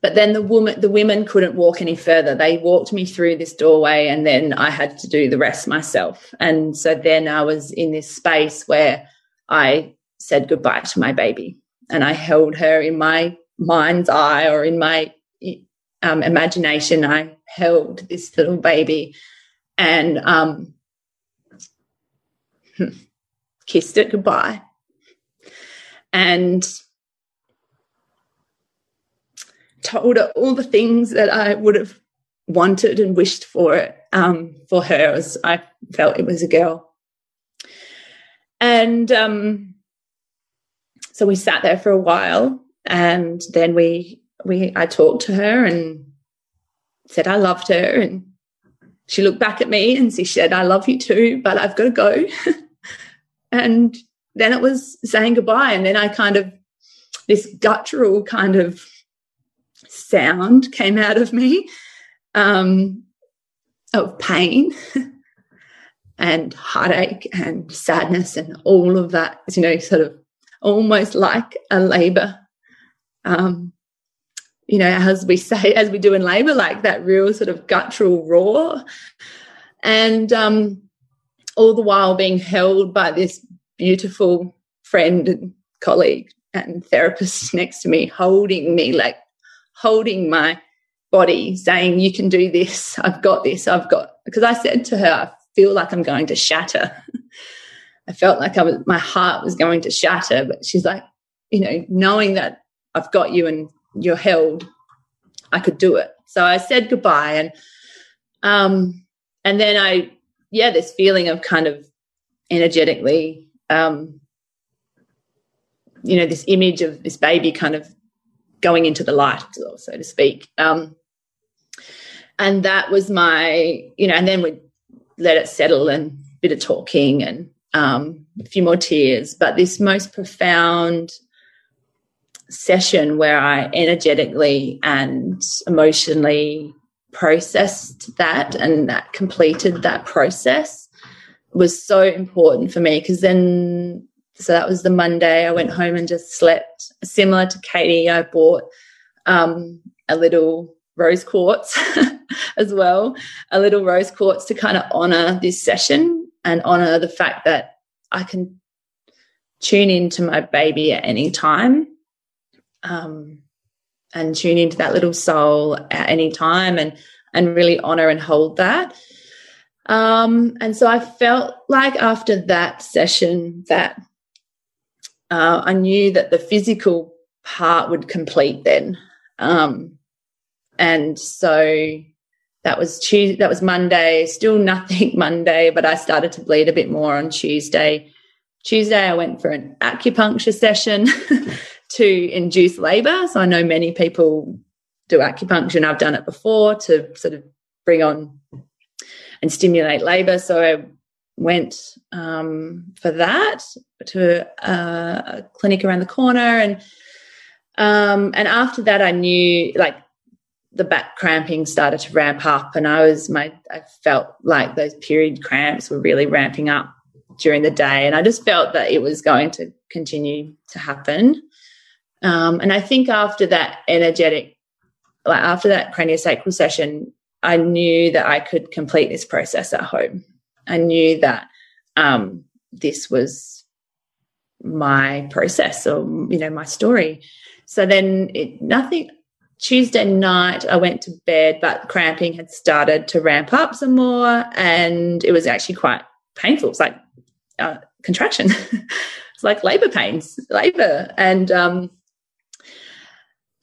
but then the woman, the women couldn't walk any further. They walked me through this doorway, and then I had to do the rest myself. And so then I was in this space where I said goodbye to my baby, and I held her in my mind's eye or in my um, imagination, I held this little baby and um, kissed it goodbye. And told her all the things that I would have wanted and wished for it um, for her as I felt it was a girl. And um, so we sat there for a while and then we we I talked to her and said I loved her and she looked back at me and she said, I love you too, but I've got to go. and then it was saying goodbye. And then I kind of, this guttural kind of sound came out of me um, of pain and heartache and sadness and all of that, you know, sort of almost like a labor um, you know, as we say, as we do in labor, like that real sort of guttural roar. And um, all the while being held by this beautiful friend and colleague and therapist next to me, holding me, like holding my body, saying, You can do this. I've got this. I've got, because I said to her, I feel like I'm going to shatter. I felt like I was, my heart was going to shatter. But she's like, you know, knowing that I've got you and you're held. I could do it. So I said goodbye and um and then I yeah, this feeling of kind of energetically um you know, this image of this baby kind of going into the light, so to speak. Um and that was my, you know, and then we let it settle and a bit of talking and um, a few more tears. But this most profound session where I energetically and emotionally processed that and that completed that process was so important for me because then so that was the Monday I went home and just slept similar to Katie I bought um, a little rose quartz as well a little rose quartz to kind of honor this session and honor the fact that I can tune into my baby at any time um, and tune into that little soul at any time and and really honor and hold that. Um, and so I felt like after that session that uh, I knew that the physical part would complete then. Um, and so that was Tuesday, that was Monday, still nothing Monday, but I started to bleed a bit more on Tuesday. Tuesday, I went for an acupuncture session. to induce labor. So I know many people do acupuncture and I've done it before to sort of bring on and stimulate labor. So I went um, for that to a, a, clinic around the corner and um, and after that I knew like the back cramping started to ramp up and I was my I felt like those period cramps were really ramping up during the day. And I just felt that it was going to continue to happen. Um, and I think after that energetic, like after that craniosacral session, I knew that I could complete this process at home. I knew that um, this was my process or, you know, my story. So then it, nothing, Tuesday night, I went to bed, but cramping had started to ramp up some more, and it was actually quite painful. It's like uh, contraction. it's like labor pains, labor, and um,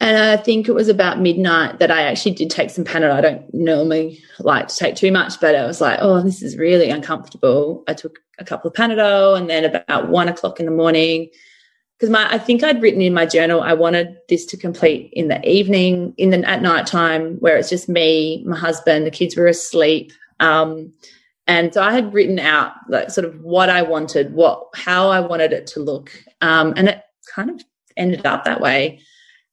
and I think it was about midnight that I actually did take some Panadol. I don't normally like to take too much, but I was like, oh, this is really uncomfortable. I took a couple of Panadol, and then about one o'clock in the morning because my I think I'd written in my journal I wanted this to complete in the evening, in the at night time where it's just me, my husband, the kids were asleep. Um, and so I had written out like sort of what I wanted, what how I wanted it to look. Um, and it kind of ended up that way.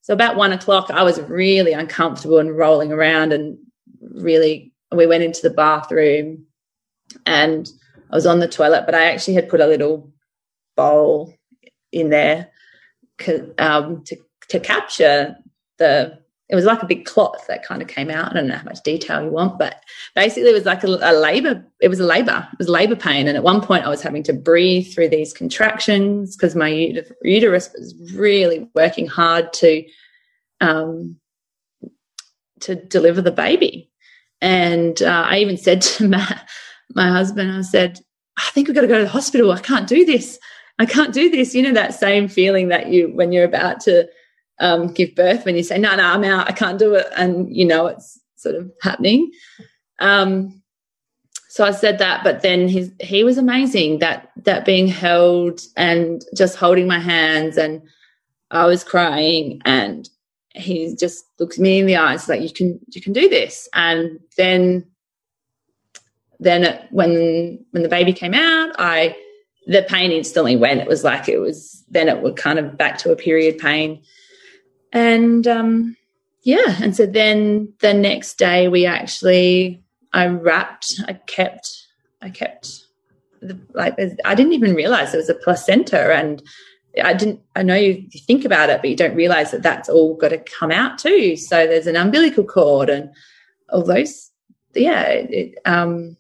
So about one o'clock, I was really uncomfortable and rolling around and really we went into the bathroom and I was on the toilet, but I actually had put a little bowl in there um, to to capture the. It was like a big cloth that kind of came out. I don't know how much detail you want, but basically it was like a, a labor. It was a labor. It was labor pain, and at one point I was having to breathe through these contractions because my uterus was really working hard to um, to deliver the baby. And uh, I even said to Matt, my husband, I said, I think we've got to go to the hospital. I can't do this. I can't do this. You know, that same feeling that you, when you're about to um, give birth, when you say, no, no, I'm out, I can't do it. And you know, it's sort of happening. Um, so I said that, but then his, he was amazing that, that being held and just holding my hands and I was crying and he just looks me in the eyes like you can, you can do this. And then, then it, when, when the baby came out, I, the pain instantly went. It was like it was then it would kind of back to a period pain. And um yeah, and so then the next day we actually I wrapped, I kept I kept the, like I didn't even realize there was a placenta and I didn't I know you, you think about it but you don't realize that that's all got to come out too. So there's an umbilical cord and all those yeah, it, um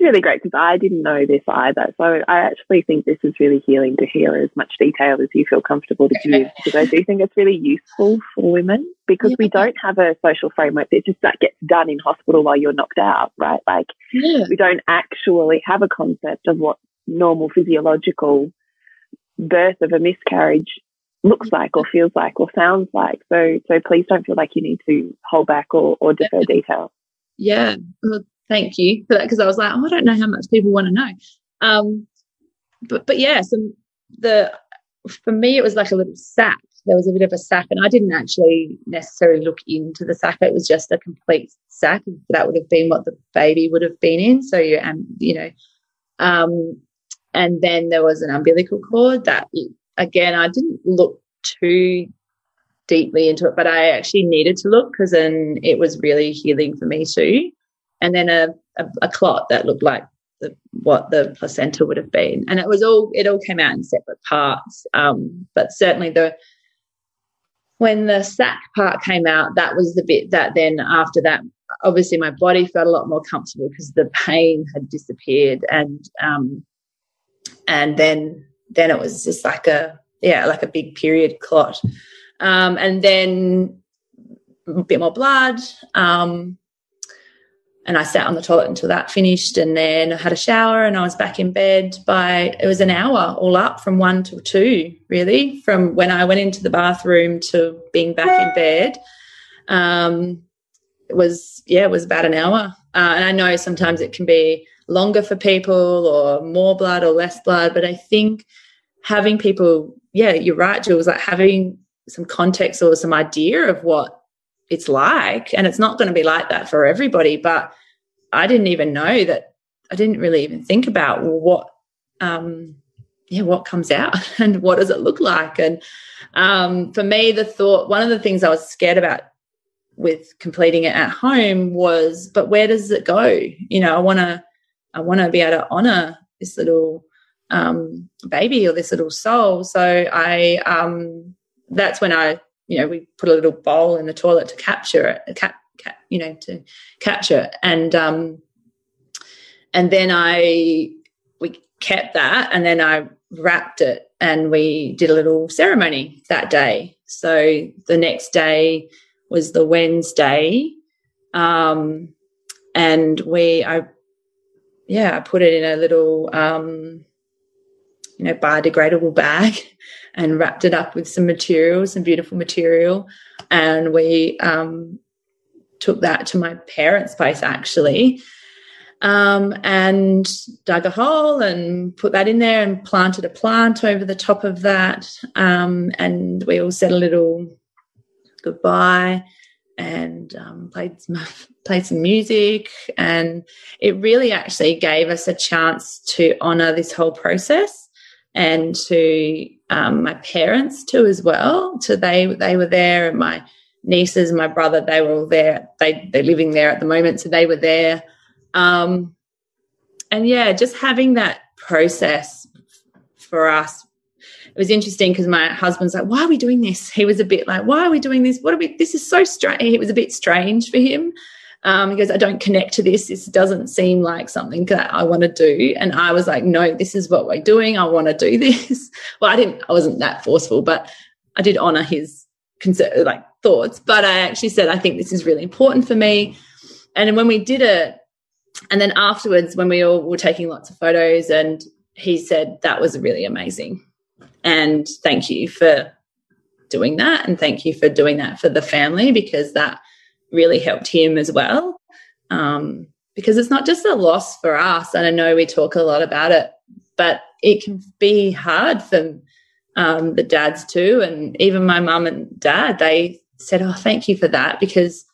really great because I didn't know this either. So I actually think this is really healing to hear as much detail as you feel comfortable to give because I do think it's really useful for women because yeah. we don't have a social framework that just that gets done in hospital while you're knocked out, right? Like yeah. we don't actually have a concept of what normal physiological birth of a miscarriage looks like or feels like or sounds like. So so please don't feel like you need to hold back or, or defer detail. Yeah. Well, thank you for that because I was like, oh, I don't know how much people want to know. Um, but but yeah, so the for me it was like a little sack. There was a bit of a sack, and I didn't actually necessarily look into the sack. It was just a complete sack. That would have been what the baby would have been in. So you and you know, um, and then there was an umbilical cord that again I didn't look too deeply into it, but I actually needed to look because then it was really healing for me too and then a, a, a clot that looked like the, what the placenta would have been. And it was all, it all came out in separate parts. Um, but certainly the, when the sac part came out, that was the bit that then after that, obviously my body felt a lot more comfortable because the pain had disappeared. And, um, and then, then it was just like a, yeah, like a big period clot. Um, and then a bit more blood. Um, and I sat on the toilet until that finished and then I had a shower and I was back in bed by it was an hour all up from one to two really from when I went into the bathroom to being back in bed. Um, it was yeah it was about an hour. Uh, and I know sometimes it can be longer for people or more blood or less blood but I think having people yeah you're right Jules like having some context or some idea of what it's like and it's not going to be like that for everybody but i didn't even know that i didn't really even think about what um yeah what comes out and what does it look like and um for me the thought one of the things i was scared about with completing it at home was but where does it go you know i want to i want to be able to honor this little um, baby or this little soul. So I, um, that's when I, you know, we put a little bowl in the toilet to capture it, cap, you know, to catch it. And, um, and then I, we kept that and then I wrapped it and we did a little ceremony that day. So the next day was the Wednesday. Um, and we, I, yeah, I put it in a little, um, you know, biodegradable bag and wrapped it up with some material, some beautiful material. And we um, took that to my parents' place actually um, and dug a hole and put that in there and planted a plant over the top of that. Um, and we all said a little goodbye and um, played some played some music, and it really actually gave us a chance to honour this whole process and to um, my parents too as well. So they they were there, and my nieces, my brother, they were all there. They they're living there at the moment, so they were there. Um, and yeah, just having that process for us. It was interesting because my husband's like, "Why are we doing this?" He was a bit like, "Why are we doing this? What are we? This is so strange." It was a bit strange for him. Um, he goes, "I don't connect to this. This doesn't seem like something that I want to do." And I was like, "No, this is what we're doing. I want to do this." well, I didn't. I wasn't that forceful, but I did honor his concern, like thoughts. But I actually said, "I think this is really important for me." And when we did it, and then afterwards, when we all were taking lots of photos, and he said, That was really amazing. And thank you for doing that. And thank you for doing that for the family because that really helped him as well. Um, because it's not just a loss for us. And I know we talk a lot about it, but it can be hard for um, the dads too. And even my mum and dad, they said, Oh, thank you for that because,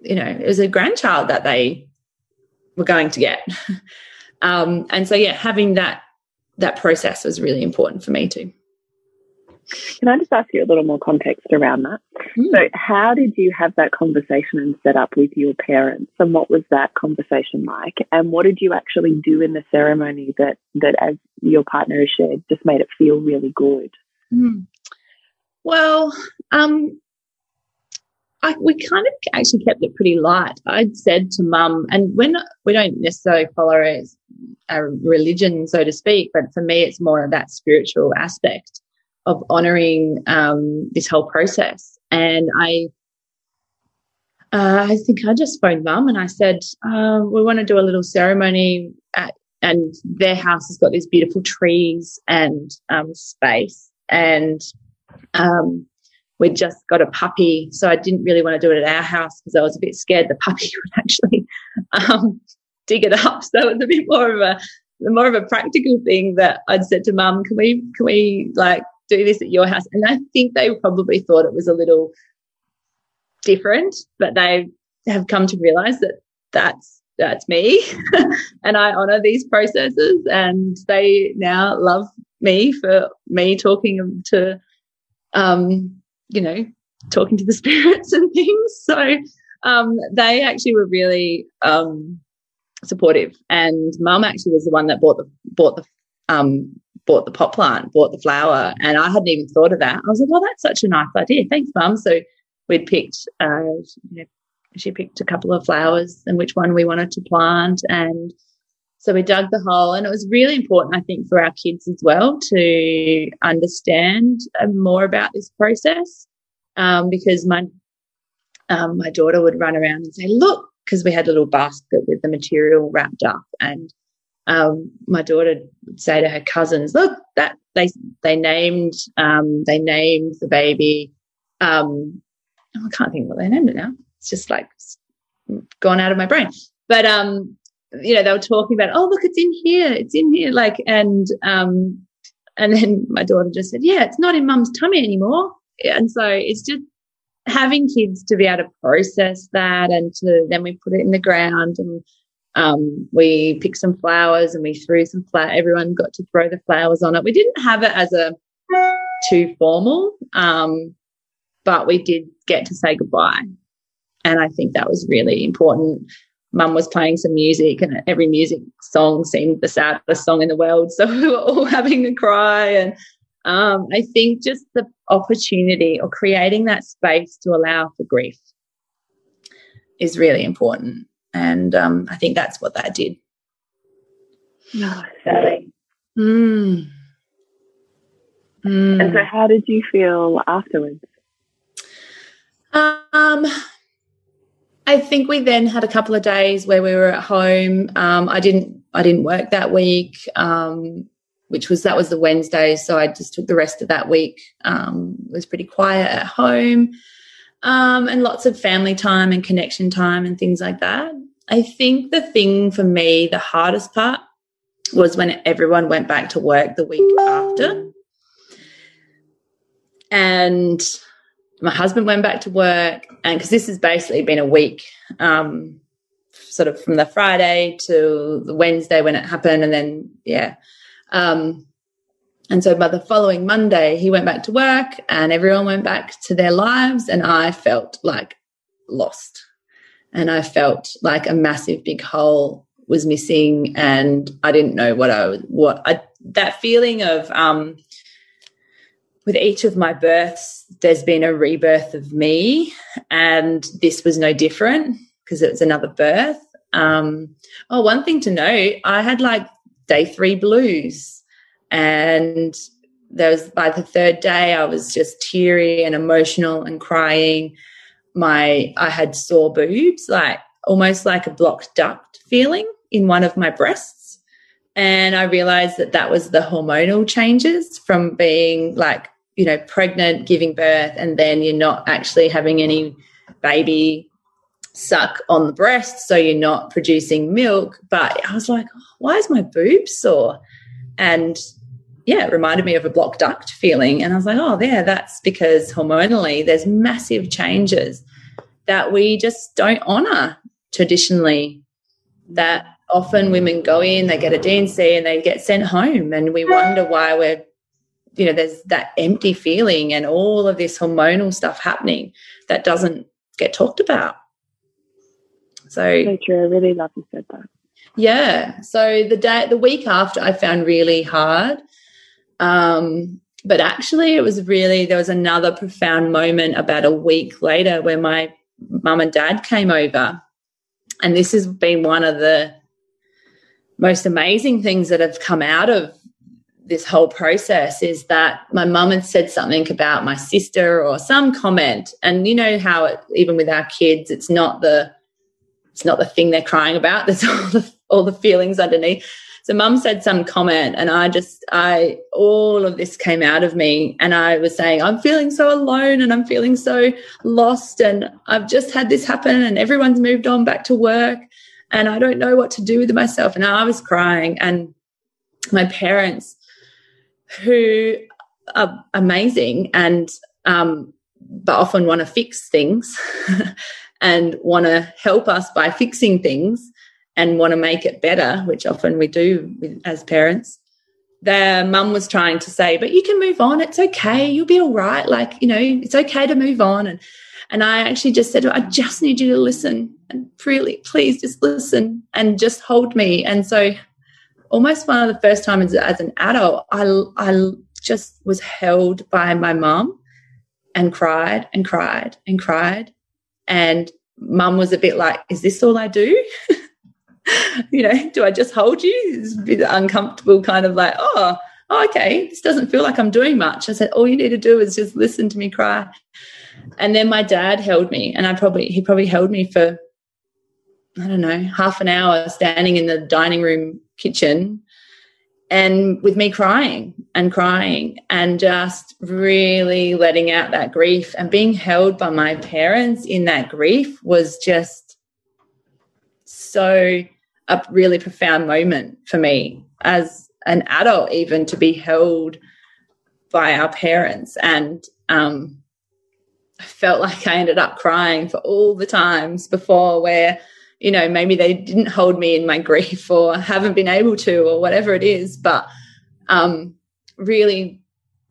you know, it was a grandchild that they were going to get. um, and so, yeah, having that that process was really important for me too. Can I just ask you a little more context around that? Mm. So, how did you have that conversation and set up with your parents, and what was that conversation like? And what did you actually do in the ceremony that that, as your partner has shared, just made it feel really good? Mm. Well, um, I, we kind of actually kept it pretty light. I'd said to mum, and when we don't necessarily follow a, a religion, so to speak, but for me, it's more of that spiritual aspect of honoring um, this whole process. And I, uh, I think I just phoned mum and I said, uh, we want to do a little ceremony at, and their house has got these beautiful trees and um, space. And um, we'd just got a puppy. So I didn't really want to do it at our house because I was a bit scared the puppy would actually um, dig it up. So it was a bit more of a more of a practical thing that I'd said to mum, can we can we like do this at your house? And I think they probably thought it was a little different, but they have come to realize that that's that's me and I honor these processes and they now love me for me talking to um, you know, talking to the spirits and things. So um, they actually were really um, supportive. And mum actually was the one that bought the bought the um, bought the pot plant, bought the flower, and I hadn't even thought of that. I was like, "Well, that's such a nice idea. Thanks, mum." So we'd picked, uh, you know, she picked a couple of flowers and which one we wanted to plant, and so we dug the hole, and it was really important, I think, for our kids as well to understand uh, more about this process, um, because my um, my daughter would run around and say, "Look," because we had a little basket with the material wrapped up, and um, my daughter would say to her cousins, "Look, that they they named um, they named the baby." Um, oh, I can't think what they named it now. It's just like gone out of my brain. But um, you know, they were talking about, oh, look, it's in here, it's in here. Like, and, um, and then my daughter just said, yeah, it's not in mum's tummy anymore. And so it's just having kids to be able to process that and to, then we put it in the ground and, um, we picked some flowers and we threw some flower. Everyone got to throw the flowers on it. We didn't have it as a too formal, um, but we did get to say goodbye. And I think that was really important mum was playing some music and every music song seemed the saddest song in the world. So we were all having a cry. And um, I think just the opportunity or creating that space to allow for grief is really important. And um, I think that's what that did. Oh, Sally. Mm. Mm. And so, how did you feel afterwards? Um, I think we then had a couple of days where we were at home. Um, I didn't, I didn't work that week, um, which was that was the Wednesday. So I just took the rest of that week. Um, it was pretty quiet at home, um, and lots of family time and connection time and things like that. I think the thing for me, the hardest part, was when everyone went back to work the week after, and my husband went back to work and because this has basically been a week um, sort of from the friday to the wednesday when it happened and then yeah um, and so by the following monday he went back to work and everyone went back to their lives and i felt like lost and i felt like a massive big hole was missing and i didn't know what i was what I, that feeling of um, with each of my births, there's been a rebirth of me, and this was no different because it was another birth. Um, oh, one thing to note, I had like day three blues, and there was by the third day, I was just teary and emotional and crying. My I had sore boobs, like almost like a blocked duct feeling in one of my breasts. And I realized that that was the hormonal changes from being like you know, pregnant, giving birth, and then you're not actually having any baby suck on the breast, so you're not producing milk. But I was like, oh, why is my boob sore? And yeah, it reminded me of a blocked duct feeling. And I was like, oh, there, that's because hormonally there's massive changes that we just don't honor traditionally. That often women go in, they get a D&C and they get sent home. And we wonder why we're you know there's that empty feeling and all of this hormonal stuff happening that doesn't get talked about so, so true i really love you said that yeah so the day the week after i found really hard um but actually it was really there was another profound moment about a week later where my mum and dad came over. And this has been one of the most amazing things that have come out of this whole process is that my mum had said something about my sister or some comment. And you know how it, even with our kids it's not the it's not the thing they're crying about. There's all the all the feelings underneath so mum said some comment and i just i all of this came out of me and i was saying i'm feeling so alone and i'm feeling so lost and i've just had this happen and everyone's moved on back to work and i don't know what to do with myself. And i was crying and my parents who are amazing and um, but often want to fix things and want to help us by fixing things and want to make it better, which often we do as parents. Their mum was trying to say, but you can move on. It's okay. You'll be all right. Like, you know, it's okay to move on. And and I actually just said, I just need you to listen and really, please just listen and just hold me. And so almost one of the first times as an adult, I, I just was held by my mum and cried and cried and cried. And mum was a bit like, Is this all I do? you know, do I just hold you? It's a bit uncomfortable, kind of like, Oh, oh, okay, this doesn't feel like I'm doing much. I said, All you need to do is just listen to me cry. And then my dad held me, and I probably, he probably held me for, I don't know, half an hour standing in the dining room kitchen and with me crying and crying and just really letting out that grief and being held by my parents in that grief was just so a really profound moment for me as an adult even to be held by our parents and um, I felt like I ended up crying for all the times before where you know, maybe they didn't hold me in my grief or haven't been able to or whatever it is. But um, really,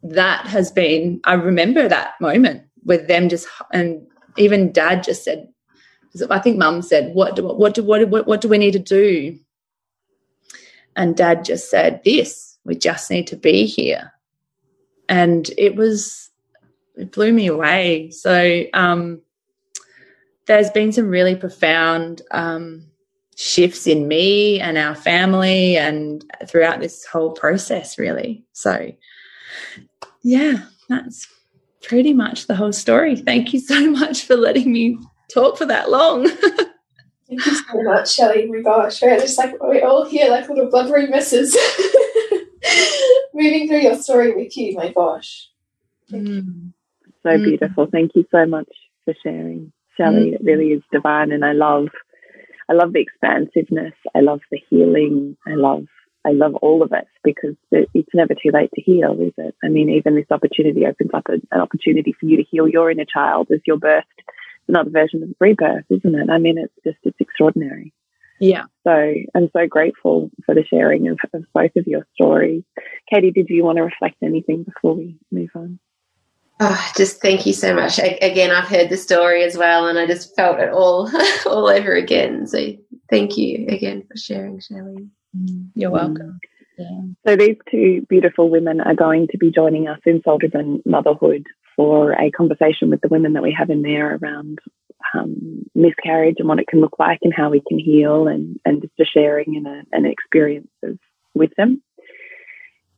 that has been, I remember that moment with them just, and even dad just said, I think Mum said, "What do what do what, what what do we need to do?" And Dad just said, "This. We just need to be here." And it was it blew me away. So um, there's been some really profound um, shifts in me and our family and throughout this whole process, really. So, yeah, that's pretty much the whole story. Thank you so much for letting me talk for that long. Thank you so much, Shelley. Oh my gosh, we're just like we're all here like little blubbery messes. Moving through your story with you, my gosh. Mm. So mm. beautiful. Thank you so much for sharing, Shelley. Mm. It really is divine and I love I love the expansiveness. I love the healing. I love I love all of it because it's never too late to heal, is it? I mean, even this opportunity opens up a, an opportunity for you to heal your inner child as you're birthed. It's another version of rebirth, isn't it? I mean, it's just it's extraordinary. Yeah. So I'm so grateful for the sharing of, of both of your stories. Katie, did you want to reflect anything before we move on? Oh, just thank you so much. I, again, I've heard the story as well, and I just felt it all, all over again. So, thank you again for sharing, Shelley. Mm, you're welcome. Yeah. So, these two beautiful women are going to be joining us in Soul Driven Motherhood for a conversation with the women that we have in there around um, miscarriage and what it can look like and how we can heal, and and just a sharing and a, an experience of, with them.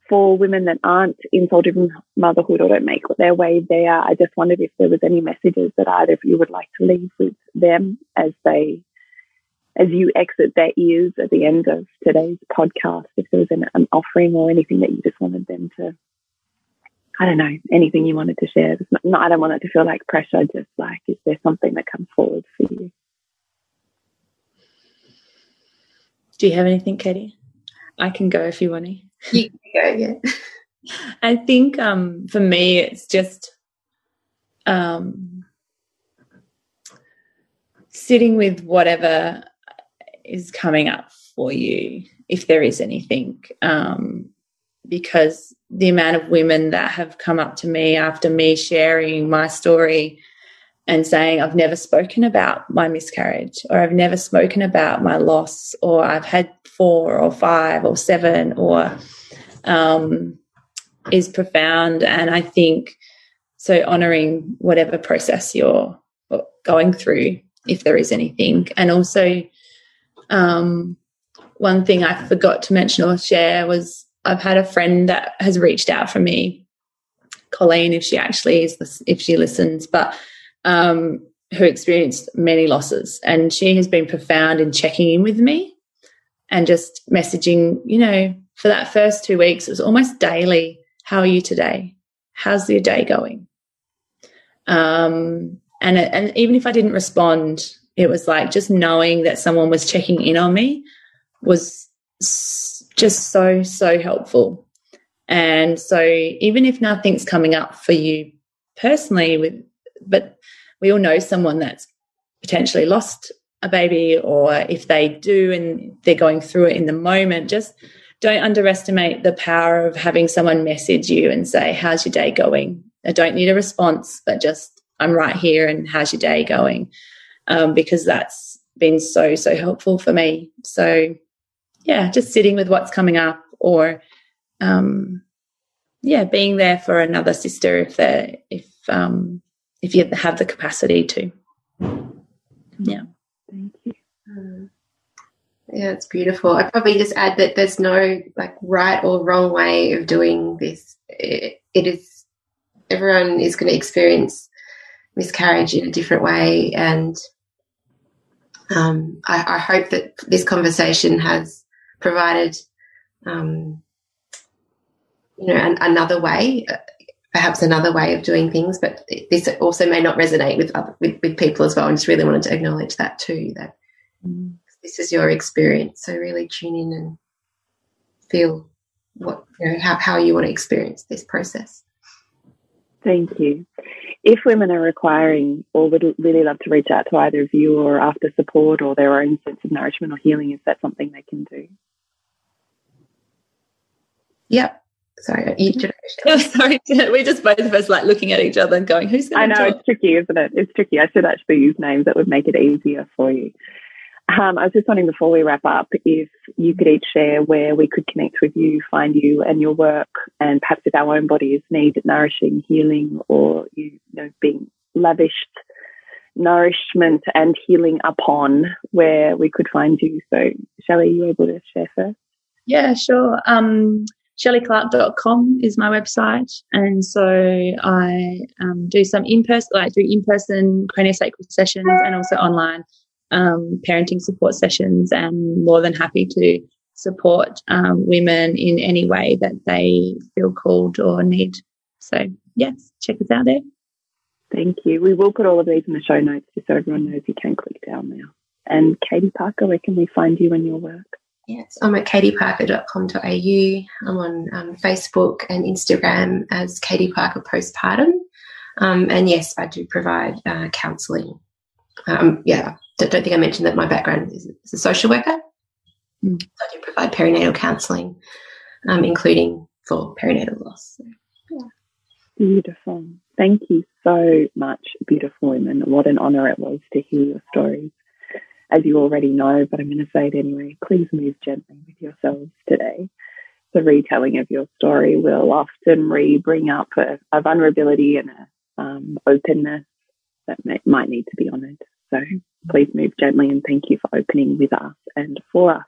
For women that aren't in soul driven motherhood or don't make their way there, I just wondered if there was any messages that either of you would like to leave with them as they, as you exit their ears at the end of today's podcast, if there was an, an offering or anything that you just wanted them to, I don't know, anything you wanted to share. Not, not, I don't want it to feel like pressure, just like, is there something that comes forward for you? Do you have anything, Katie? I can go if you want to. You can go, yeah. I think um, for me, it's just um, sitting with whatever is coming up for you, if there is anything. Um, because the amount of women that have come up to me after me sharing my story and saying, I've never spoken about my miscarriage, or I've never spoken about my loss, or I've had four or five or seven, or um, is profound. And I think so, honoring whatever process you're going through, if there is anything. And also, um, one thing I forgot to mention or share was I've had a friend that has reached out for me, Colleen, if she actually is, if she listens, but um, who experienced many losses. And she has been profound in checking in with me and just messaging, you know, for that first two weeks, it was almost daily. How are you today? How's your day going? Um, and, and even if I didn't respond, it was like just knowing that someone was checking in on me was just so, so helpful. And so even if nothing's coming up for you personally with, but we all know someone that's potentially lost a baby or if they do and they're going through it in the moment, just don't underestimate the power of having someone message you and say, How's your day going? I don't need a response, but just, I'm right here and how's your day going? Um, because that's been so, so helpful for me. So, yeah, just sitting with what's coming up or, um, yeah, being there for another sister if they if, um, if you have the capacity to. Yeah. Thank you. Yeah, it's beautiful. I probably just add that there's no like right or wrong way of doing this. it, it is everyone is going to experience miscarriage in a different way, and um, I, I, hope that this conversation has provided, um, you know, an, another way, perhaps another way of doing things. But this also may not resonate with other, with, with people as well. I just really wanted to acknowledge that too. That. Mm this is your experience. So really tune in and feel what you know how, how you want to experience this process. Thank you. If women are requiring or would really love to reach out to either of you or after support or their own sense of nourishment or healing, is that something they can do? Yep. Sorry, you, sorry, we're just both of us like looking at each other and going, "Who's going?" I know talk? it's tricky, isn't it? It's tricky. I should actually use names that would make it easier for you. Um, I was just wondering before we wrap up if you could each share where we could connect with you, find you and your work, and perhaps if our own bodies need nourishing, healing, or you, know being lavished nourishment and healing upon, where we could find you. So, Shelley, are you able to share first? Yeah, sure. Um, ShelleyClarke.com is my website. And so I um, do some in person, like do in person craniosacral sessions and also online um, parenting support sessions and more than happy to support um, women in any way that they feel called or need. So, yes, check us out there. Thank you. We will put all of these in the show notes just so everyone knows you can click down now. And Katie Parker, where can we find you and your work? Yes, I'm at katieparker.com.au. I'm on um, Facebook and Instagram as Katie Parker Postpartum. Um, and yes, I do provide uh, counselling. Um, yeah, don't, don't, think I mentioned that my background is, is a social worker. Mm. So I do provide perinatal counselling, um, including for perinatal loss. So, yeah. Beautiful. Thank you so much, beautiful women. What an honour it was to hear your stories. As you already know, but I'm going to say it anyway, please move gently with yourselves today. The retelling of your story will often re bring up a, a vulnerability and a um, openness that may, might need to be honoured. So please move gently and thank you for opening with us and for us.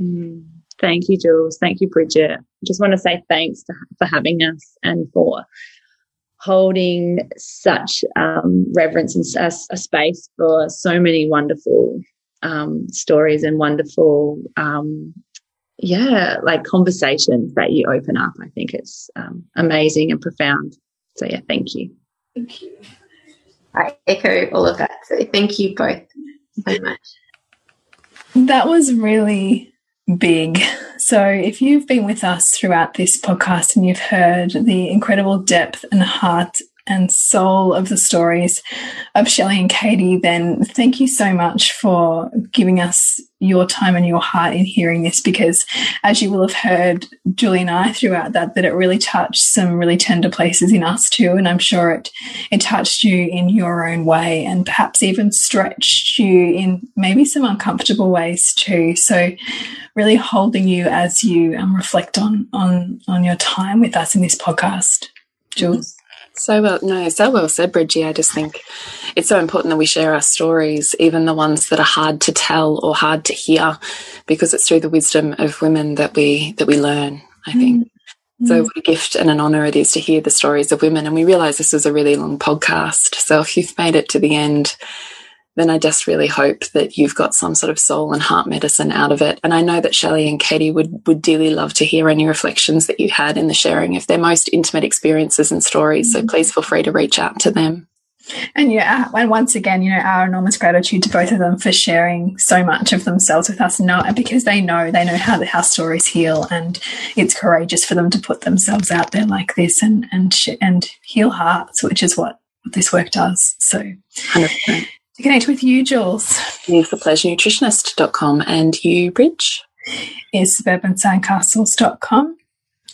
Mm. Thank you, Jules. Thank you, Bridget. I just want to say thanks to, for having us and for holding such um, reverence and a, a, space for so many wonderful um, stories and wonderful, um, yeah, like conversations that you open up. I think it's um, amazing and profound. So, yeah, thank you. Thank you. I echo all of that. So, thank you both so much. That was really big. So, if you've been with us throughout this podcast and you've heard the incredible depth and heart and soul of the stories of Shelley and Katie, then thank you so much for giving us your time and your heart in hearing this because as you will have heard Julie and I throughout that that it really touched some really tender places in us too and I'm sure it it touched you in your own way and perhaps even stretched you in maybe some uncomfortable ways too. So really holding you as you um, reflect on on on your time with us in this podcast. Jules so well, no, so well said, Bridgie. I just think it's so important that we share our stories, even the ones that are hard to tell or hard to hear, because it's through the wisdom of women that we that we learn. I think. Mm. So, what a gift and an honour it is to hear the stories of women. And we realise this is a really long podcast. So, if you've made it to the end, then I just really hope that you've got some sort of soul and heart medicine out of it. And I know that Shelley and Katie would, would dearly love to hear any reflections that you had in the sharing of their most intimate experiences and stories. So mm-hmm. please feel free to reach out to them. And yeah, and once again, you know, our enormous gratitude to both of them for sharing so much of themselves with us now, because they know they know how the how stories heal, and it's courageous for them to put themselves out there like this and and and heal hearts, which is what this work does. So, 100% to connect with you, Jules? Is thepleasurenutritionist.com and you, Bridge? Is suburbansandcastles.com.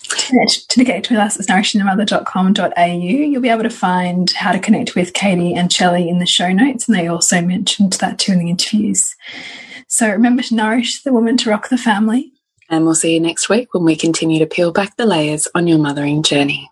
To connect with us, it's nourishingthemother.com.au. You'll be able to find how to connect with Katie and Shelley in the show notes, and they also mentioned that too in the interviews. So remember to nourish the woman to rock the family. And we'll see you next week when we continue to peel back the layers on your mothering journey.